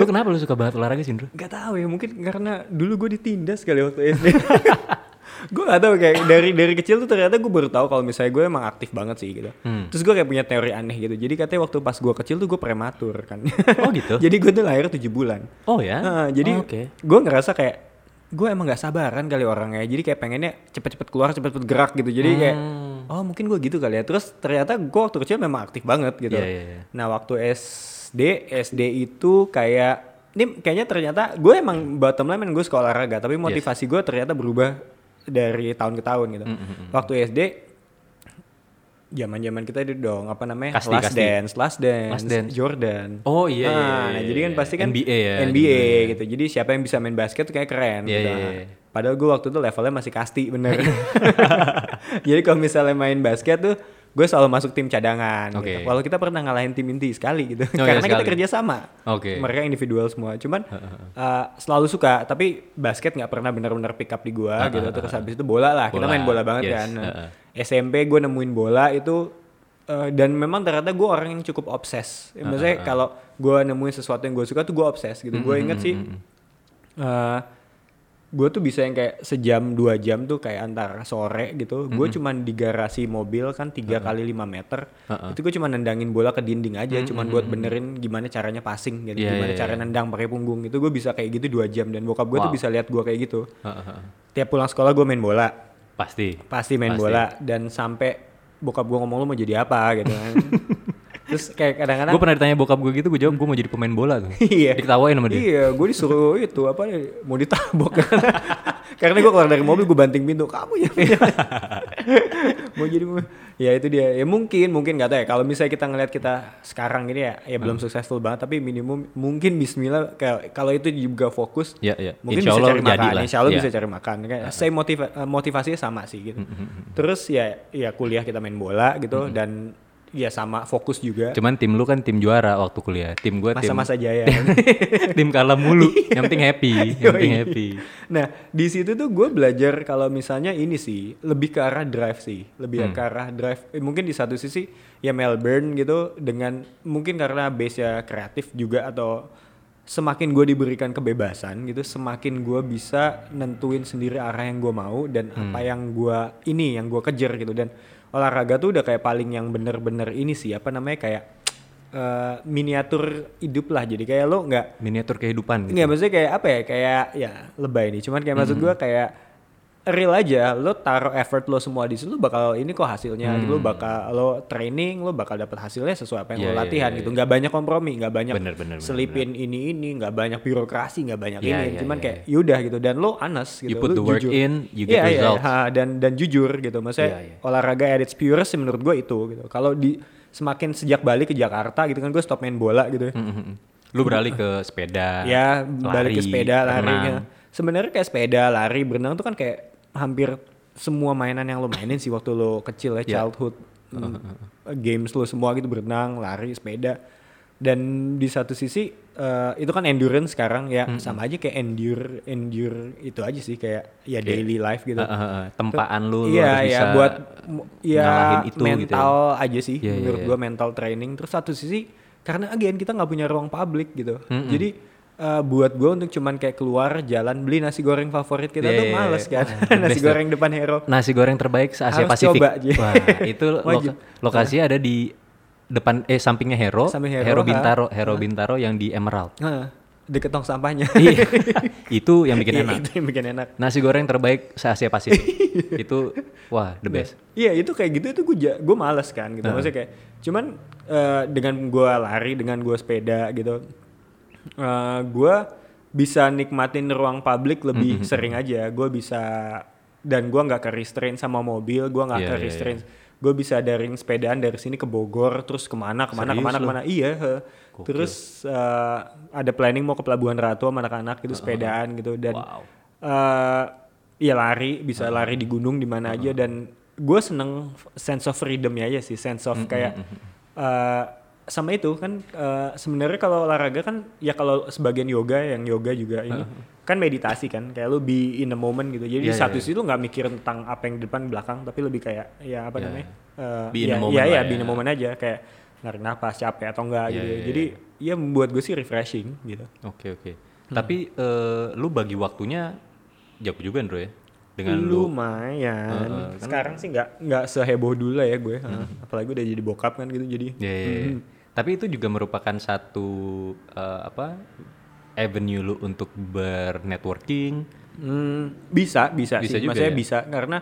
Lu kenapa lu suka banget olahraga sih, Andro? Gak tahu ya mungkin karena dulu gue ditindas kali waktu SD. *laughs* gue gak tahu kayak dari dari kecil tuh ternyata gue baru tahu kalau misalnya gue emang aktif banget sih gitu. Hmm. Terus gue kayak punya teori aneh gitu. Jadi katanya waktu pas gue kecil tuh gue prematur kan. Oh gitu? *laughs* jadi gue tuh lahir 7 bulan. Oh ya? Nah, jadi Oh, oke. gue ngerasa kayak gue emang gak sabaran kali orangnya. Jadi kayak pengennya cepet-cepet keluar, cepet-cepet gerak gitu. Jadi kayak Hmm. oh mungkin gue gitu kali ya. Terus ternyata gue waktu kecil memang aktif banget gitu. Iya, iya, iya. Nah waktu SD, SD itu kayak ini kayaknya ternyata gue emang bottom line gue sekolah olahraga tapi motivasi gue ternyata berubah dari tahun ke tahun gitu Mm-mm. waktu SD zaman zaman kita itu dong apa namanya Kasti, last kasti. dance last dance, Last Dance. Jordan Oh iya, iya, Nah, iya, nah, iya, jadi kan iya. pasti kan NBA ya, NBA juga. gitu. Jadi siapa yang bisa main basket tuh kayak keren Iya, gitu. iya, iya. Padahal gue waktu itu levelnya masih kasti bener. *laughs* jadi kalau misalnya main basket tuh gue selalu masuk tim cadangan. Oke. Gitu. Walau kita pernah ngalahin tim inti sekali gitu. Oh, iya, Karena kita sekali. kerja sama. Oke. Mereka individual semua. Cuman uh, selalu suka. Tapi basket nggak pernah benar-benar pick up di gue gitu. Terus habis itu bola lah. Kita Bola, main bola banget yes, kan. Ah. SMP gue nemuin bola itu eh, dan memang ternyata gue orang yang cukup obses. Ya, maksudnya Ah, kalau gue nemuin sesuatu yang gue suka tuh gue obses gitu. Gue Mm-hmm, inget sih eh gue tuh bisa yang kayak sejam dua jam tuh kayak antar sore gitu. Gue Mm-hmm. cuman di garasi mobil kan tiga kali 5 meter. Uh-uh. Itu gue cuma nendangin bola ke dinding aja. Cuman buat benerin gimana caranya passing gitu. Iya, gimana iya, cara iya. nendang pakai punggung. Itu gue bisa kayak gitu dua jam dan bokap gue tuh Wow. bisa lihat gue kayak gitu. Heeh, heeh. Tiap pulang sekolah gue main bola Pasti. pasti main Pasti. bola dan sampai bokap gue ngomong lu mau jadi apa gitu kan *laughs* terus kayak kadang-kadang Gue pernah ditanya bokap gue gitu, gue jawab gue mau jadi pemain bola tuh. iya Diketawain sama dia. iya gue disuruh itu apa mau ditabok *laughs* karena gue keluar dari mobil gue banting pintu kamu ya *laughs* mau jadi ya itu dia ya mungkin mungkin nggak tahu ya kalau misalnya kita ngelihat kita sekarang ini ya ya Hmm. belum successful banget tapi minimum mungkin Bismillah kalau itu juga fokus Ya, ya. mungkin Insya bisa Allah cari jadi makan, lah. insya Allah Ya. bisa cari makan. Kayak saya motiva eh, motivasinya sama sih gitu. Terus ya ya kuliah kita main bola gitu dan ya sama fokus juga. Cuman tim lu kan tim juara waktu kuliah. Tim gue tim Masa-masa jaya. *laughs* tim kalah mulu. *laughs* yang penting happy, yang penting happy. nah di situ tuh gue belajar kalau misalnya ini sih lebih ke arah drive sih, lebih Hmm. ke arah drive. Eh, mungkin di satu sisi ya Melbourne gitu dengan mungkin karena base nya kreatif juga atau semakin gue diberikan kebebasan gitu, semakin gue bisa nentuin sendiri arah yang gue mau dan Hmm. apa yang gue ini yang gue kejar gitu dan olahraga tuh udah kayak paling yang bener-bener ini sih apa namanya kayak eh, miniatur hidup lah. Jadi kayak lo nggak Miniatur kehidupan gitu. Nggak maksudnya kayak apa ya kayak ya lebay nih. Cuman kayak maksud gua kayak real aja lo taruh effort lo semua di situ lo bakal ini kok hasilnya. Lo bakal lo training lo bakal dapat hasilnya sesuai apa yang Iya, lo iya, latihan iya, gitu. nggak banyak kompromi nggak banyak Bener, bener, bener, selipin ini ini nggak banyak birokrasi nggak banyak Iya, ini. iya, cuman iya, kayak yaudah gitu. Dan lo honest gitu You put lo the work jujur. in, you get Iya, iya, results. ha, dan dan jujur gitu. Maksudnya Iya, iya. olahraga at its purest sih menurut gue itu gitu. Kalau di semakin sejak balik ke Jakarta gitu kan gue stop main bola gitu ya. Mm-mm. Lu beralih ke sepeda. ya balik ke lari, sepeda larinya. sebenarnya kayak sepeda lari berenang tuh kan kayak hampir semua mainan yang lo mainin sih waktu lo kecil ya Ya. childhood games lo semua gitu berenang lari sepeda. Dan di satu sisi eh, itu kan endurance sekarang ya. Sama aja kayak endure endure itu aja sih kayak ya daily life gitu. Eh, eh, eh, tempaan lu, lu iya harus iya bisa buat ya itu gitu ya. mental aja sih Iya, iya, menurut iya. gua mental training. Terus satu sisi karena again kita nggak punya ruang publik gitu. Jadi eh, buat gua untuk cuman kayak keluar jalan beli nasi goreng favorit kita Iya, tuh males kan *laughs* *laughs* nasi goreng depan hero Nasi goreng terbaik se Asia Harus Pasifik. coba. Wah, *laughs* itu loka- lokasinya ada di depan eh sampingnya Hero, Samping Hero, ha. Bintaro, Hero Bintaro yang di Emerald. Nah, deket tong sampahnya Iya. itu yang bikin enak. itu yang bikin enak Nasi goreng terbaik se Asia Pasifik. itu wah the best. Iya itu kayak gitu itu gue gue males kan gitu maksudnya kayak cuman eh, dengan gue lari dengan gue sepeda gitu eh gue bisa nikmatin ruang publik lebih Mm-hmm. sering aja. Gue bisa dan gue nggak ke restrain sama mobil gue nggak Iya, ke restrain gue bisa daring sepedaan dari sini ke Bogor terus ke mana ke mana Serius ke mana ke mana. Iya he. Gokil. terus eh, ada planning mau ke Pelabuhan Ratu sama anak-anak gitu sepedaan gitu. Dan Wow. eh ya lari. Bisa lari di gunung di mana aja. Dan gue seneng sense of freedomnya aja sih. Sense of kayak eh, sama itu kan eh, sebenarnya kalau olahraga kan ya kalau sebagian yoga yang yoga juga ini kan meditasi kan kayak lu be in the moment gitu jadi Iya, di satu iya, sisi lu nggak mikir tentang apa yang di depan belakang tapi lebih kayak ya apa Iya. namanya eh, Be in ya, the moment ya, ya, ya. be in the moment aja kayak narik napas capek atau enggak Iya, gitu iya, jadi ya membuat gue sih refreshing gitu Oke oke. Hmm. Tapi eh, lu bagi waktunya jauh juga Andro ya. Dengan lu lumayan Heeh, kan- Hmm. sekarang sih nggak nggak seheboh dulu lah ya gue Heeh. apalagi udah jadi bokap kan gitu jadi Ya, ya, ya. Tapi itu juga merupakan satu eh, apa avenue lu untuk bernetworking. Hmm, bisa bisa, Bisa sih juga maksudnya ya? bisa karena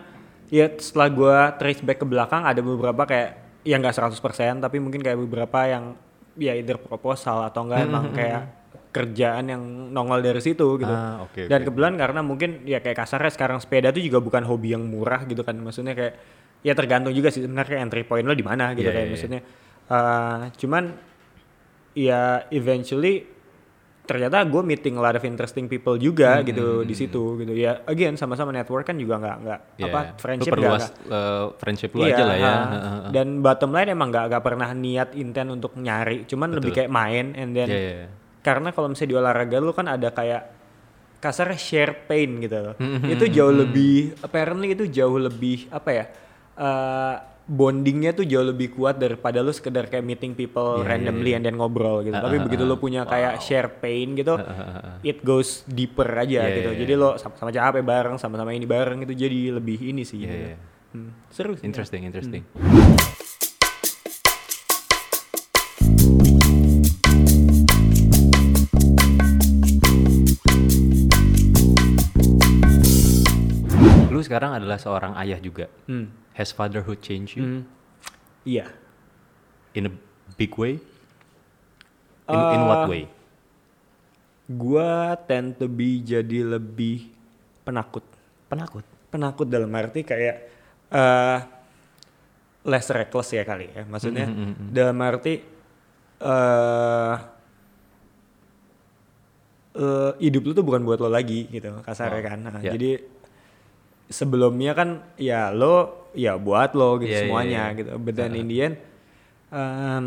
ya setelah gue trace back ke belakang ada beberapa kayak yang nggak 100% tapi mungkin kayak beberapa yang ya either proposal atau enggak Hmm, emang kayak kerjaan yang nongol dari situ gitu. Ah, oke, Dan oke. kebetulan karena mungkin ya kayak kasarnya sekarang sepeda tuh juga bukan hobi yang murah gitu kan. Maksudnya kayak ya tergantung juga sih sebenarnya entry point lo di mana gitu Iya, kayak iya, iya. maksudnya. eh, cuman ya eventually ternyata gue meeting a lot of interesting people juga Hmm, gitu di situ gitu ya again sama-sama network kan juga nggak nggak Iya, apa lu friendship nggak perluas nggak- eh, friendship lu Iya, aja lah ya. heeh. Dan bottom line emang gak, gak pernah niat intent untuk nyari, cuman lebih Betul. kayak main and then Iya, iya, iya. Karena kalau misalnya di olahraga lu kan ada kayak kasar share pain gitu loh. Hmm, itu jauh lebih apparently itu jauh lebih apa ya? eh, bondingnya tuh jauh lebih kuat daripada lu sekedar kayak meeting people Iya, iya, randomly iya. and then ngobrol gitu. Ah, Tapi ah, begitu lu punya kayak share pain gitu, ah, it goes deeper aja Iya, gitu. iya, Jadi iya. lo sama-sama capek bareng, sama-sama ini bareng itu jadi lebih ini sih. Iya, gitu. iya. Hmm, Seru sih. Interesting, interesting. Lu sekarang adalah seorang ayah juga. Hmm. Has fatherhood changed you Hmm. Iya. in a big way? In, in what Uh, way? Gua tend to be jadi lebih penakut. Penakut. Penakut dalam arti kayak eh less reckless ya kali ya. Maksudnya Mm, mm, mm, mm. dalam arti eh eh, hidup lu tuh bukan buat lo lagi gitu kasarnya Oh, kan. Nah, ya. Jadi sebelumnya kan ya lo ya buat lo gitu Iya, iya, semuanya iya. gitu. But then in the end em,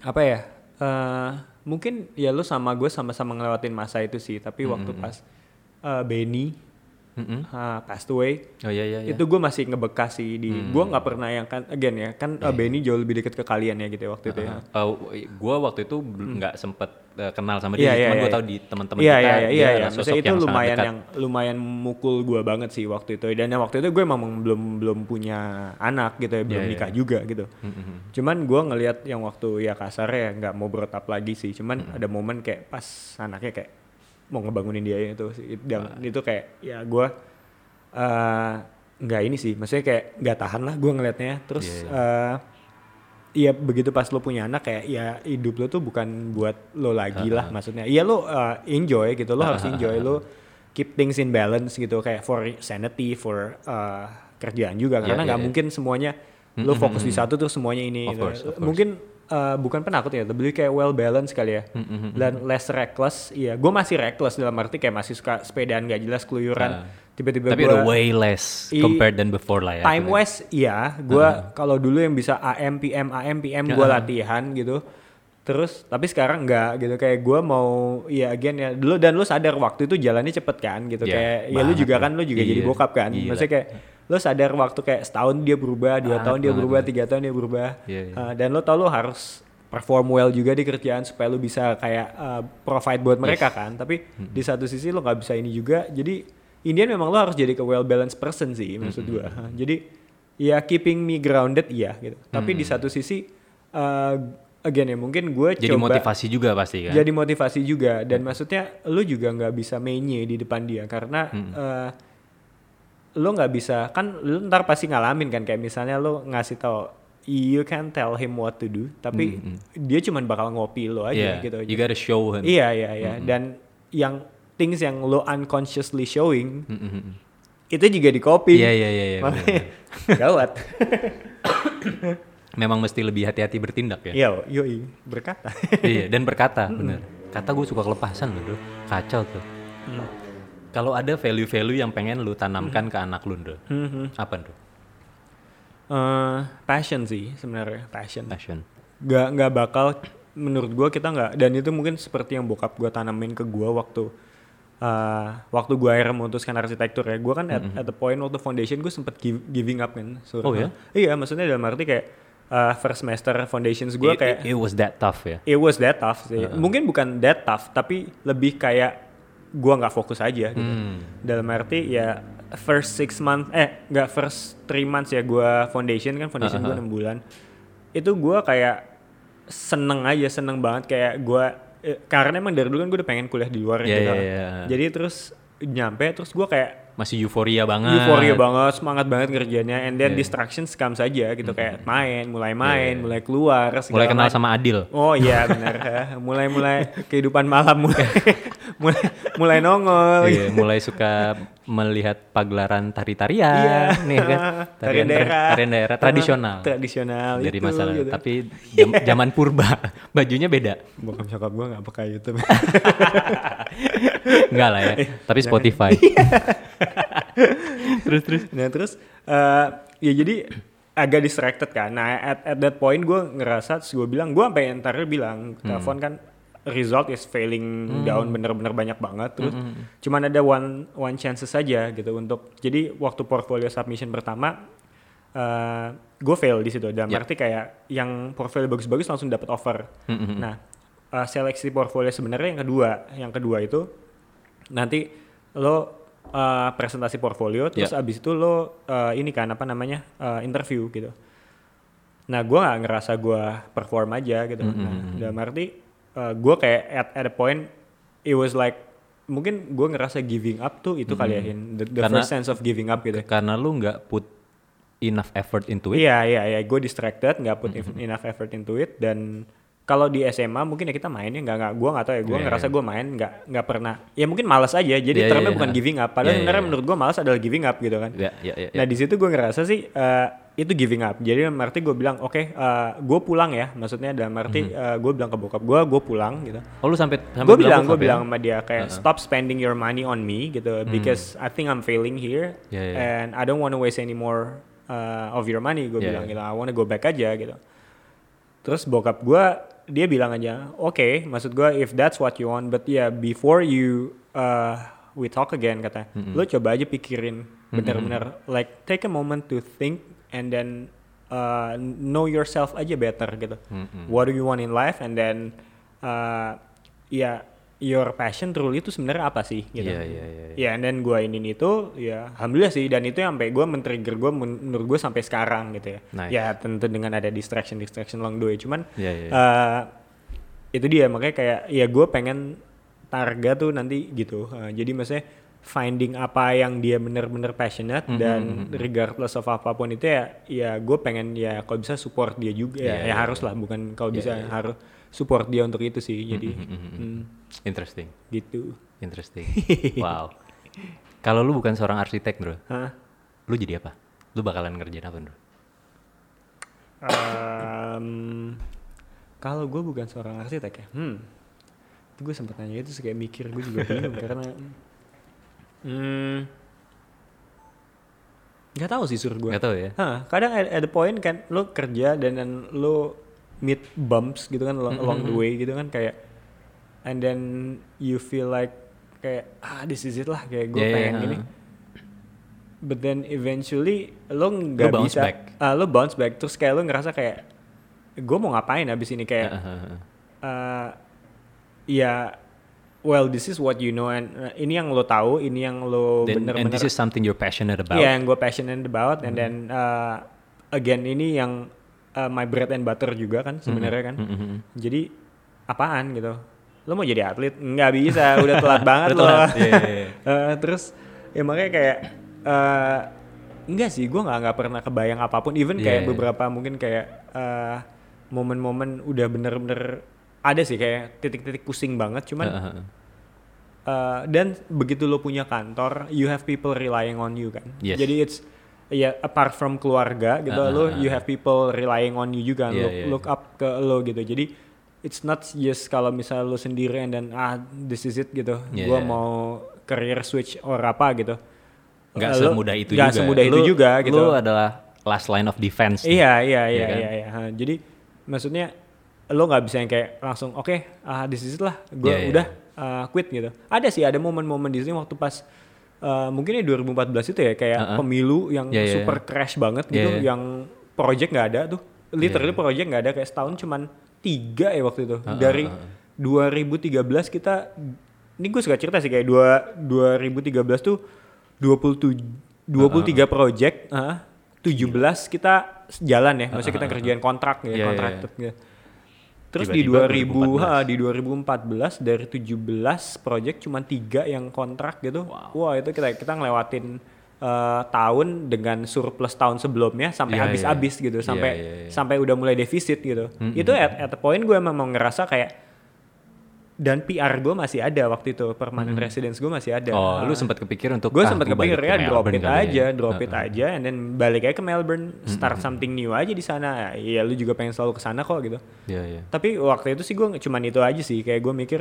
apa ya? eh, mungkin ya lo sama gue sama-sama ngelewatin masa itu sih. Tapi waktu Mm-mm. pas eh, Benny Mm-mm. uh, passed away Oh iya iya. iya. itu gue masih ngebekas sih di Hmm. gue nggak pernah yang kan again ya kan uh, Benny jauh lebih deket ke kalian ya gitu ya waktu itu ya gue waktu itu belum nggak sempet eh, kenal sama Iya, dia, iya, cuman iya. gue tahu di teman-teman Iya kita iya iya dia iya. adalah Maksudnya sosok itu yang lumayan yang lumayan mukul gue banget sih waktu itu dan yang waktu itu gue memang belum belum punya anak gitu ya belum Iya, iya. nikah juga gitu. Mm, mm, mm. Cuman gue ngelihat yang waktu ya kasar ya nggak mau berotap lagi sih. Cuman Hmm. ada momen kayak pas anaknya kayak mau ngebangunin dia itu sih. Dan Ah. itu kayak ya gue eh, nggak ini sih. Maksudnya kayak nggak tahan lah gue ngelihatnya. Terus Iya, eh, Iya begitu pas lo punya anak kayak ya hidup lo tuh bukan buat lo lagi lah maksudnya. Iya lo uh, enjoy gitu lo harus enjoy lo keep things in balance gitu kayak for sanity for uh, kerjaan juga Iya, karena iya, nggak iya. mungkin semuanya lo fokus mm, di satu tuh semuanya ini. Of gitu. course, of course. Mungkin uh, bukan penakut ya, lebih kayak well balance kali ya. Mm, mm, mm, Dan less reckless, iya. Gue masih reckless dalam arti kayak masih suka sepedaan gak jelas keluyuran. Ah. Tiba-tiba Tapi gua- udah way less I- compared than before lah ya. time wise iya gue kalau dulu yang bisa AM PM AM PM gue Heeh. latihan gitu terus tapi sekarang enggak gitu kayak gue mau ya again ya dulu dan lu sadar waktu itu jalannya cepet kan gitu Iya, kayak ya lu juga kan lu juga jadi Iya, bokap kan maksudnya kayak lu sadar waktu kayak setahun dia berubah dua Banget, tahun dia berubah tiga tahun dia berubah. Iya, iya. Uh, dan lu tau lu harus perform well juga di kerjaan supaya lu bisa kayak uh, provide buat mereka kan. Tapi di satu sisi lu nggak bisa ini juga. Jadi Indian memang lo harus jadi ke well balanced person sih maksud gua. Jadi ya keeping me grounded iya gitu. Tapi di satu sisi uh, again ya mungkin gue Jadi coba motivasi juga pasti kan. jadi motivasi juga. Dan maksudnya lu juga nggak bisa menye di depan dia. Karena uh, lu nggak bisa kan lu ntar pasti ngalamin kan kayak misalnya lu ngasih tau you can tell him what to do tapi dia cuman bakal ngopi lo aja yeah, gitu you gotta show him. iya iya iya dan yang things yang lo unconsciously showing Mm, mm, mm. itu juga di copy Iya iya iya. iya, gawat *coughs* Memang mesti lebih hati-hati bertindak ya. Yo, yoi, berkata. iya dan berkata *laughs* bener. Kata gue suka kelepasan loh. Kacau tuh. Kalau ada value-value yang pengen lu tanamkan ke anak lu, bro. Apa tuh? Eh, passion sih sebenarnya, passion. Passion. Gak nggak bakal menurut gua kita nggak dan itu mungkin seperti yang bokap gua tanamin ke gua waktu eh, waktu gua akhirnya memutuskan arsitektur ya. Gua kan at, at the point waktu foundation gua sempet give- giving up kan. So, Oh, ya? Iya, maksudnya dalam arti kayak eh, first semester foundations gua It- kayak it, it was that tough ya. it was that tough sih. Mungkin bukan that tough, tapi lebih kayak gua nggak fokus aja gitu. Hmm. Dalam arti ya first six month eh nggak first three months ya gua foundation kan foundation gua enam bulan. Itu gua kayak seneng aja seneng banget kayak gua eh, karena emang dari dulu kan gue udah pengen kuliah di luar Iya, gitu. iya, iya. Jadi terus nyampe terus gue kayak Masih euforia banget. euforia banget, semangat banget ngerjainnya, and then Iya. distractions comes saja gitu kayak main, mulai main, iya. mulai keluar, Mulai kenal macam. sama Adil. Oh iya *laughs* benar, mulai mulai kehidupan malam mulai mulai mulai nongol. Iya, mulai suka melihat pagelaran tari-tarian Iya. nih kan. *laughs* Tarian daerah. tarian daerah tradisional. Tradisional dari itu, masa lalu. gitu. Tapi *laughs* jam- zaman purba *laughs* bajunya beda. bokap nyokap gue nggak pakai YouTube. Enggak lah ya. Tapi Spotify. terus terus. nah terus eh, ya jadi agak distracted kan. Nah at, at that point gue ngerasa, gue bilang, gue sampai ntar bilang, Hmm. telepon kan result is failing down bener-bener banyak banget. Terus cuman ada one one chances saja gitu untuk. Jadi waktu portfolio submission pertama, eh gue fail di situ. Dan Yep. arti kayak yang portfolio bagus-bagus langsung dapat offer. Mm-mm. Nah, uh, seleksi portfolio sebenarnya yang kedua, yang kedua itu nanti lo uh, presentasi portfolio, terus Ya. abis itu lo uh, ini kan apa namanya uh, interview gitu. Nah, gue nggak ngerasa gue perform aja gitu. Nah, dalam arti uh, gue kayak at, at a point it was like mungkin gue ngerasa giving up tuh itu kali ya Hin. the, the Karena- first sense of giving up gitu. Karena lu nggak put enough effort into it. Iya iya iya, gue distracted, nggak put enough effort into it dan kalau di SMA mungkin ya kita mainnya nggak nggak gue nggak tahu ya gue Iya, ngerasa iya. gue main nggak nggak pernah ya mungkin malas aja jadi Iya, termnya iya, bukan iya. giving up padahal iya, sebenarnya iya. menurut gue malas adalah giving up gitu kan Ya, ya, ya, ya. nah di situ gue ngerasa sih eh, itu giving up jadi dalam arti gue bilang oke eh, gue pulang ya maksudnya dalam arti Mhm. gue bilang ke bokap gue gue pulang gitu Oh lu sampai sampai gue bilang gue ya? bilang sama dia kayak stop spending your money on me gitu because I think I'm failing here Hmm. Yeah, yeah. and I don't want to waste any more uh, of your money gue Yeah, bilang yeah. gitu I want to go back aja gitu terus bokap gue dia bilang aja oke maksud gue if that's what you want but yeah before you uh, we talk again katanya lo coba aja pikirin bener-bener like take a moment to think and then uh, know yourself aja better gitu Mm-mm. what do you want in life and then uh, ya your passion truly itu sebenarnya apa sih gitu Iya, iya, iya. ya and then gue ini itu ya alhamdulillah sih dan itu yang sampai gue men-trigger gue men- menurut gue sampai sekarang gitu ya Nice. ya tentu dengan ada distraction distraction along the way cuman Iya, iya. eh, itu dia makanya kayak ya gue pengen targa tuh nanti gitu Eh, jadi maksudnya finding apa yang dia bener-bener passionate Mhm, dan regardless of apa pun itu ya ya gue pengen ya kalau bisa support dia juga ya, Iya, ya iya, harus lah bukan kalau Iya, bisa iya. harus support dia untuk itu sih jadi mhm. hmm, Interesting. gitu Interesting. *laughs* wow. Kalau lu bukan seorang arsitek, Bro, Hah? lu jadi apa? Lu bakalan ngerjain apa, Bro? Em, kalau gue bukan seorang arsitek ya, hmm, itu gue sempat nanya itu kayak mikir gue juga bingung *laughs* karena, hmm, nggak tahu sih suruh gue. Gak tau ya. Hah, kadang ada, ada point kan lo kerja dan, dan lo meet bumps gitu kan along, along the way gitu kan kayak and then you feel like kayak ah this is it lah kayak gue Yeah, pengen yeah, gini. huh. But then eventually lo nggak bounce bisa back. ah, lo bounce back terus kayak lo ngerasa kayak gue mau ngapain abis ini kayak Heeh. eh ya well this is what you know and uh, ini yang lo tahu ini yang lo Dan- and bener-bener this is something you're passionate about. Iya, yang gue passionate about, and then uh, again ini yang uh, my bread and butter juga kan sebenarnya kan. Mhm, mhm. Jadi apaan gitu? Lo mau jadi atlet? Nggak bisa, *laughs* udah telat banget lo. iya, iya, iya. Eh, *laughs* terus ya makanya kayak uh, enggak sih, gue nggak nggak pernah kebayang apa pun. Even Iya, kayak iya. beberapa mungkin kayak uh, momen-momen udah bener-bener ada sih kayak titik-titik pusing banget. Cuman heeh. Uh, dan begitu lo punya kantor, you have people relying on you kan. Yes. Jadi it's ya apart from keluarga gitu, Uh, lo uh, you have people relying on you juga, Iya, look, iya, look up ke lo gitu. Jadi it's not just kalau misalnya lo sendiri and then ah this is it gitu, Iya, gua iya. mau career switch or apa gitu. Nggak Uh, lo- semudah itu nggak juga. semudah itu Lu- juga gitu. Lu adalah last line of defense. Iya iya Iya iya kan? iya. iya. Ha, Jadi maksudnya lo nggak bisa yang kayak langsung oke ah this is it lah gue Iya, iya. udah uh, quit gitu. Ada sih ada momen-momen di sini waktu pas uh, mungkin ya 2014 itu ya kayak Uh-uh. pemilu yang Iya, iya, super iya. crash banget gitu iya. yang project nggak ada tuh. Literally Iya, project nggak ada kayak setahun cuman tiga ya waktu itu. Uh-uh, Dari uh-uh. 2013 kita ini gue suka cerita sih kayak dua 2013 tuh 27 23 project, ah, 17 kita jalan ya, maksudnya kita kerjain kontrak ya, iya, kontrak iya. gitu. Terus di Tiba-tiba 2000 ha, di 2014 dari 17 project cuma tiga yang kontrak gitu. Wah, itu kita kita ngelewatin eh, tahun dengan surplus tahun sebelumnya sampai Iya, habis-habis iya. gitu, Iya, sampai iya, iya. sampai udah mulai defisit gitu. Itu at, at the point gue memang ngerasa kayak dan PR gue masih ada waktu itu permanent residence gue masih ada. Oh, Ah. lu sempat kepikir untuk gue ah, sempat kepikir ya ke drop Melbourne it kali ya. aja, drop it Heeh. aja, and then balik aja ke Melbourne, start something new aja di sana. Iya, lu juga pengen selalu ke sana kok gitu. Iya, iya. Tapi waktu itu sih gue cuman itu aja sih, kayak gue mikir,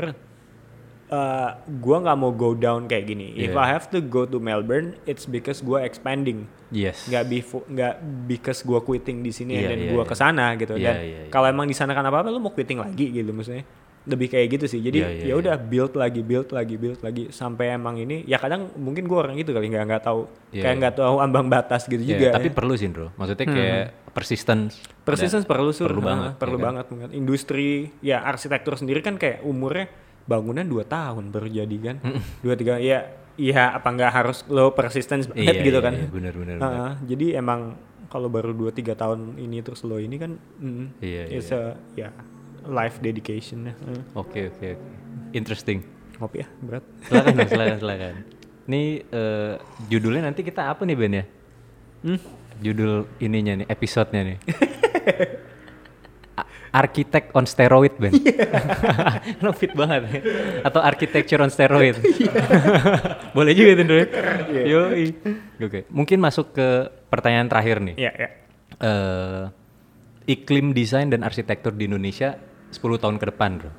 eh gue nggak mau go down kayak gini. If Yeah. I have to go to Melbourne, it's because gue expanding, Yes. nggak befo- nggak because gue quitting di sini Iya, dan iya, gue iya. ke sana gitu. Iya, Dan iya, iya. kalau emang di sana kan apa apa, lu mau quitting lagi gitu maksudnya. Lebih kayak gitu sih. Jadi Iya, iya, ya udah build lagi, build lagi, build lagi sampai emang ini. Ya kadang mungkin gue orang gitu kali nggak nggak tahu, Iya, kayak iya. nggak tahu ambang batas gitu Iya, juga. tapi ya. perlu sih, Bro. Maksudnya kayak persistence. Persistence perlu sur, perlu banget, perlu ya kan? banget banget. Industri ya arsitektur sendiri kan kayak umurnya bangunan 2 tahun baru jadi kan. Dua tiga ya iya apa nggak harus lo persistence banget Iya, gitu iya, kan. iya, benar, benar, Ah, benar. jadi emang kalau baru 2 3 tahun ini terus lo ini kan mm, Iya, it's a ya life dedication ya. Ah. Oke, oke, oke. Interesting. Ngopi ya berat. Silakan, silakan, silakan. Ini eh, judulnya nanti kita apa nih, Ben ya? Hmm? Judul ininya nih, episode-nya nih. A- Architect on steroid, Ben. *laughs* Lo fit banget ya. Atau architecture on steroid. *laughs* Boleh juga tuh, Bro. Yoi. Oke, mungkin masuk ke pertanyaan terakhir nih. Iya ya. eh iklim desain dan arsitektur di Indonesia 10 tahun ke depan, bro.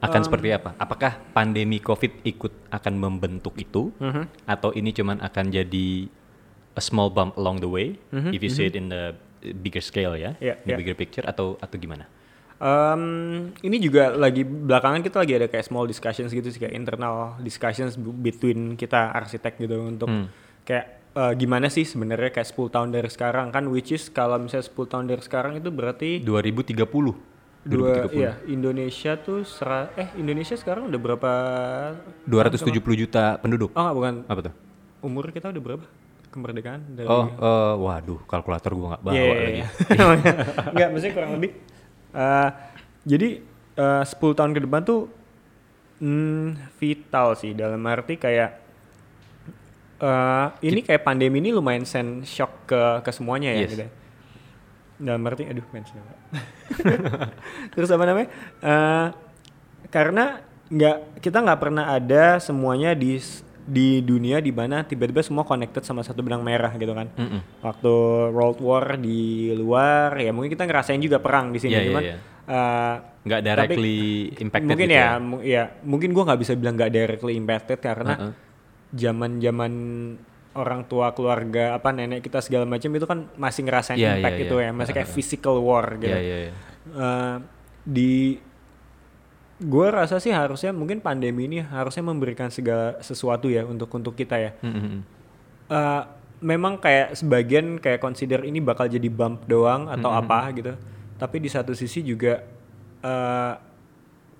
Akan seperti apa? Apakah pandemi COVID ikut akan membentuk itu, Mhm. atau ini cuman akan jadi a small bump along the way, if you see it in the bigger scale ya, Iya, in the iya. bigger picture, atau atau gimana? Um, ini juga lagi belakangan kita lagi ada kayak small discussions gitu sih kayak internal discussions between kita arsitek gitu untuk Hmm. kayak eh, gimana sih sebenarnya kayak 10 tahun dari sekarang kan which is kalau misalnya 10 tahun dari sekarang itu berarti 2030. Dua 2030. iya Indonesia tuh sera, eh Indonesia sekarang udah berapa 270 juta penduduk. oh enggak bukan Apa tuh? umur kita udah berapa kemerdekaan dari Oh, eh, waduh, kalkulator gua nggak bawa Iya, iya, lagi. iya. *laughs* Enggak, maksudnya kurang lebih. eh, jadi eh, 10 tahun ke depan tuh hmm, vital sih dalam arti kayak eh, ini kayak pandemi ini lumayan send shock ke ke semuanya ya Yes. gitu. Dalam arti aduh mention. *laughs* Terus apa namanya? Eh, karena nggak kita nggak pernah ada semuanya di di dunia di mana tiba-tiba semua connected sama satu benang merah gitu kan Mm-mm. waktu World War di luar ya mungkin kita ngerasain juga perang di sini Iya, iya, cuman iya. eh, Nggak tapi directly impacted mungkin gitu ya, mu- ya mungkin gua nggak bisa bilang nggak directly impacted karena Uh-uh. zaman zaman orang tua keluarga apa nenek kita segala macam itu kan masih ngerasain Iya, impact iya, itu iya. ya masih kayak physical war gitu Iya, iya, iya. Eh, di gue rasa sih harusnya mungkin pandemi ini harusnya memberikan segala sesuatu ya untuk untuk kita ya Mm-mm. Eh, memang kayak sebagian kayak consider ini bakal jadi bump doang atau apa gitu. Tapi di satu sisi juga eh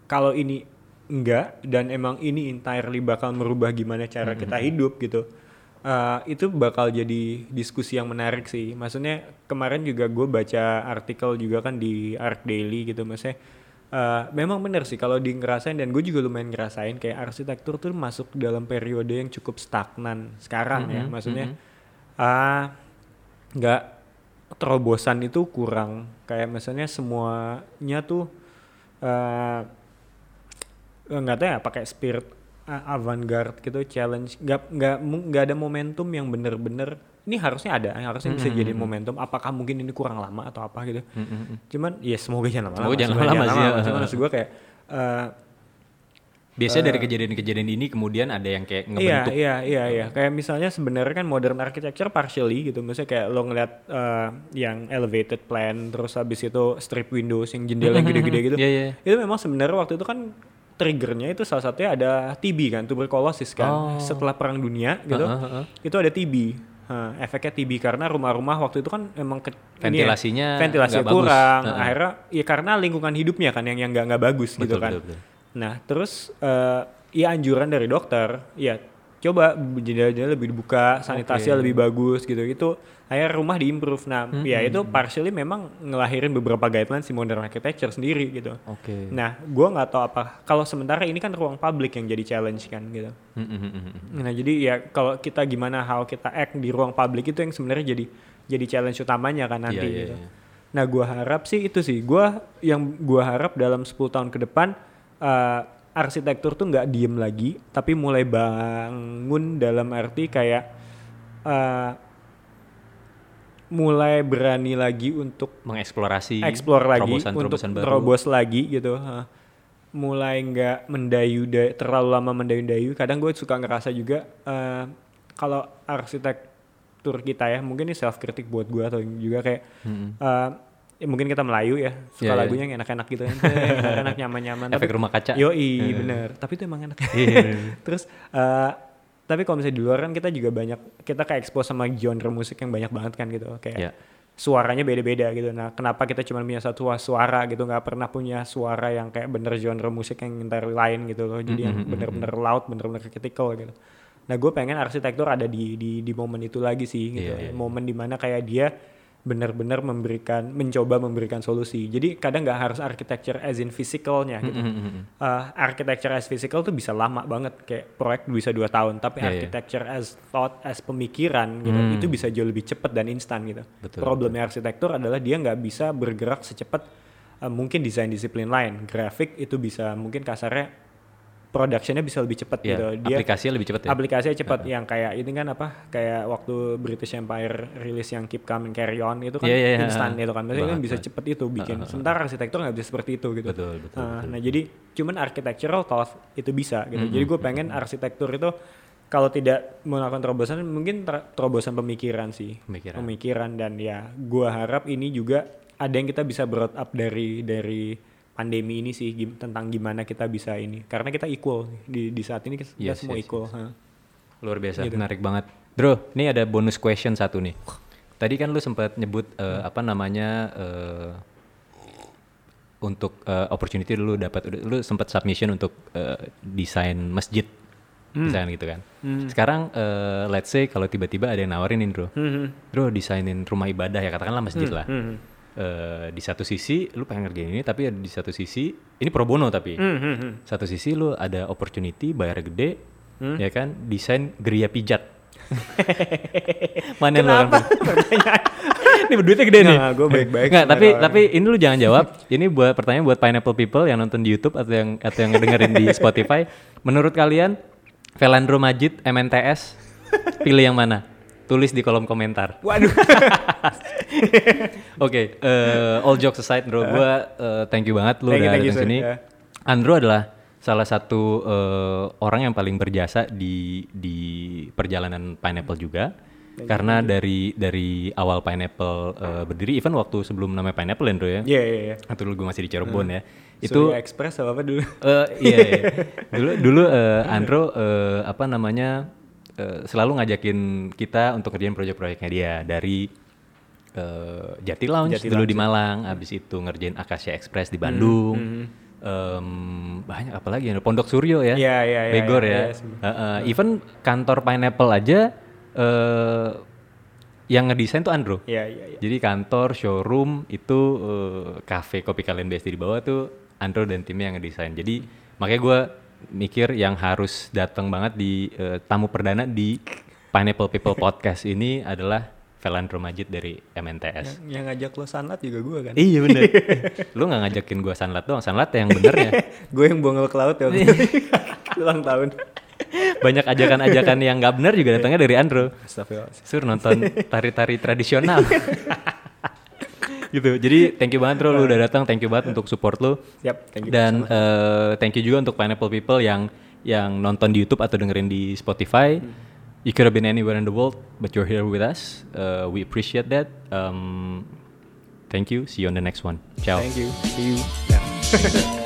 kalau ini enggak dan emang ini entirely bakal merubah gimana cara kita hidup gitu. Eh, itu bakal jadi diskusi yang menarik sih. Maksudnya kemarin juga gue baca artikel juga kan di Arc Daily gitu maksudnya eh, memang bener sih kalau di ngerasain dan gue juga lumayan ngerasain kayak arsitektur tuh masuk dalam periode yang cukup stagnan sekarang ya. Mhm, maksudnya ah nggak terobosan itu kurang. Kayak misalnya semuanya tuh eh nggak tahu ya pakai spirit uh, avant-garde gitu challenge nggak nggak nggak ada momentum yang bener-bener ini harusnya ada harusnya bisa jadi momentum apakah mungkin ini kurang lama atau apa gitu Mm-mm. cuman ya semoga jangan lama-lama Semoga jangan lama-lama sih, ya. cuman maksud gue kayak eh, Biasanya dari kejadian-kejadian ini kemudian ada yang kayak Iya, ngebentuk iya, iya, iya. Kayak misalnya sebenarnya kan modern architecture partially gitu. Misalnya kayak lo ngeliat eh, yang elevated plan, terus habis itu strip windows yang jendela yang gede-gede gitu. Iya, iya. Itu memang sebenarnya waktu itu kan triggernya itu salah satunya ada TB kan, tuberkulosis kan. Oh. Setelah perang dunia gitu, Heeh, heeh. itu ada TB. Nah, efeknya TB karena rumah-rumah waktu itu kan emang ke, ya, Ventilasinya ventilasi nggak bagus. kurang. Heeh. Akhirnya ya karena lingkungan hidupnya kan yang yang nggak nggak bagus gitu Betul, kan. betul, betul. Nah, terus eh ya anjuran dari dokter, ya coba jendela-jendela lebih dibuka, sanitasi Oke. lebih bagus gitu. Itu akhirnya rumah diimprove. Nah, ya itu partially memang ngelahirin beberapa guidelines di modern architecture sendiri gitu. Oke. Nah, gua nggak tahu apa kalau sementara ini kan ruang publik yang jadi challenge kan gitu. Hmm, hmm, hmm, hmm. Nah, jadi ya kalau kita gimana how kita act di ruang publik itu yang sebenarnya jadi jadi challenge utamanya kan nanti Iya, iya, gitu. iya. Nah, gua harap sih itu sih. Gua yang gua harap dalam 10 tahun ke depan eh, arsitektur tuh nggak diem lagi, tapi mulai bangun dalam arti kayak eh, mulai berani lagi untuk Mengeksplorasi explore lagi terobosan-terobosan untuk baru. terobos lagi gitu Hah. mulai nggak mendayu da- terlalu lama mendayu-dayu kadang gue suka ngerasa juga eh, kalau arsitektur kita ya mungkin ini self kritik buat gue atau juga kayak Hmm. eh, ya mungkin kita Melayu ya suka Iya, iya. lagunya yang enak-enak gitu kan enak-enak *laughs* nyaman-nyaman Efek rumah kaca. yoi bener tapi itu emang enak *laughs* Iya. *laughs* terus eh, tapi kalau misalnya di luar kan kita juga banyak kita kayak expose sama genre musik yang banyak banget kan gitu kayak Iya. suaranya beda-beda gitu. Nah, kenapa kita cuma punya satu suara gitu, nggak pernah punya suara yang kayak bener genre musik yang entirely lain gitu loh. Jadi yang Mm-hmm, bener-bener loud, bener-bener critical gitu. Nah, gue pengen arsitektur ada di di di momen itu lagi sih gitu. Iya, iya, iya. Momen di mana kayak dia bener-bener memberikan, mencoba memberikan solusi. Jadi kadang nggak harus architecture as in physicalnya gitu. Hmm, hmm. Uh, architecture as physical tuh bisa lama banget kayak proyek bisa dua tahun tapi Iya, iya. architecture as thought as pemikiran gitu Hmm. itu bisa jauh lebih cepat dan instan gitu Betul, problemnya arsitektur adalah dia nggak bisa bergerak secepat uh, mungkin desain disiplin lain grafik itu bisa mungkin kasarnya productionnya bisa lebih cepat Iya, gitu. Dia aplikasinya lebih cepat ya. aplikasinya cepat. Yang kayak ini kan apa? Kayak waktu British Empire rilis yang Keep Calm and Carry On itu kan Iya, iya, iya. instan gitu kan. Maksudnya kan bisa cepet itu bikin. Sementara arsitektur nggak bisa seperti itu gitu. Betul, betul, Nah, betul. nah jadi cuman architectural thought itu bisa gitu. Mm-hmm. jadi gue pengen arsitektur itu kalau tidak melakukan terobosan mungkin ter- terobosan pemikiran sih. Pemikiran. pemikiran dan ya gue harap ini juga ada yang kita bisa brought up dari dari pandemi ini sih gim- tentang gimana kita bisa ini karena kita equal di di saat ini kita Yes, semua yes, equal ha. Luar biasa, Gitu. menarik banget. Bro, ini ada bonus question satu nih. Tadi kan lu sempat nyebut eh, apa namanya eh, untuk eh, opportunity dulu dapat lu sempat submission untuk eh, desain masjid. Desain gitu kan. Sekarang eh, let's say kalau tiba-tiba ada yang nawarin nih, Bro. Hmm, Bro, desainin rumah ibadah ya katakanlah masjid lah. hmm, Eh, di satu sisi lu pengen ngerjain ini tapi di satu sisi ini pro bono tapi. Hmm, hmm, hmm. satu sisi lu ada opportunity bayar gede ya kan? Desain geria pijat. *laughs* Mana lu pilih? *laughs* ini duitnya gede nih. Nah, gua baik-baik Nggak, tapi orang. tapi ini lu jangan jawab. Ini buat pertanyaan buat pineapple people yang nonton di YouTube atau yang atau yang ngedengerin di Spotify. Menurut kalian Velandro Majid MNTS pilih yang mana tulis di kolom komentar waduh *laughs* Oke, eh, all jokes aside, bro, gua eh, thank you banget lu Thank udah datang sini. Ya. Andrew adalah salah satu eh, orang yang paling berjasa di di perjalanan Pineapple juga. Karena dari dari awal Pineapple eh, berdiri, even waktu sebelum namanya Pineapple, Andrew ya. Iya iya iya. Waktu dulu gue masih di Cirebon ya. Itu Surya Express apa apa dulu? Eh, iya, iya. *laughs* dulu dulu eh, Andro eh, apa namanya eh, selalu ngajakin kita untuk kerjain proyek-proyeknya dia dari eh, Jati Lounge Jati dulu Lounge, di Malang, habis itu ngerjain Akasia Express di Bandung. Hmm, Em, banyak apa lagi ya Pondok Suryo ya, Iya, iya, iya, Begor iya, ya, sih. Eh, eh, even kantor Pineapple aja eh, yang ngedesain tuh Andro. Iya iya iya. Jadi kantor, showroom itu eh, cafe kopi kalian BSD di bawah tuh Andro dan timnya yang ngedesain. Jadi makanya gue mikir yang harus datang banget di eh, tamu perdana di Pineapple People Podcast ini adalah Velandro Majid dari MNTS. Yang, yang ngajak lo sanlat juga gue kan. Iya bener. *laughs* Lu nggak ngajakin gue sanlat doang, sanlat yang bener ya. *laughs* gue yang buang lo ke laut ya *laughs* ulang tahun. Banyak ajakan-ajakan yang nggak bener juga datangnya dari Andro. Astagfirullahaladzim. Sur nonton tari-tari tradisional. Gitu. Jadi thank you banget Bro lu udah datang, thank you banget untuk support lu. Yap, thank you. Dan eh, thank you juga untuk Pineapple People yang yang nonton di YouTube atau dengerin di Spotify. You could have been anywhere in the world, but you're here with us. Uh, we appreciate that. Um, thank you. See you on the next one. Ciao. Thank you. See you. Ya. *laughs*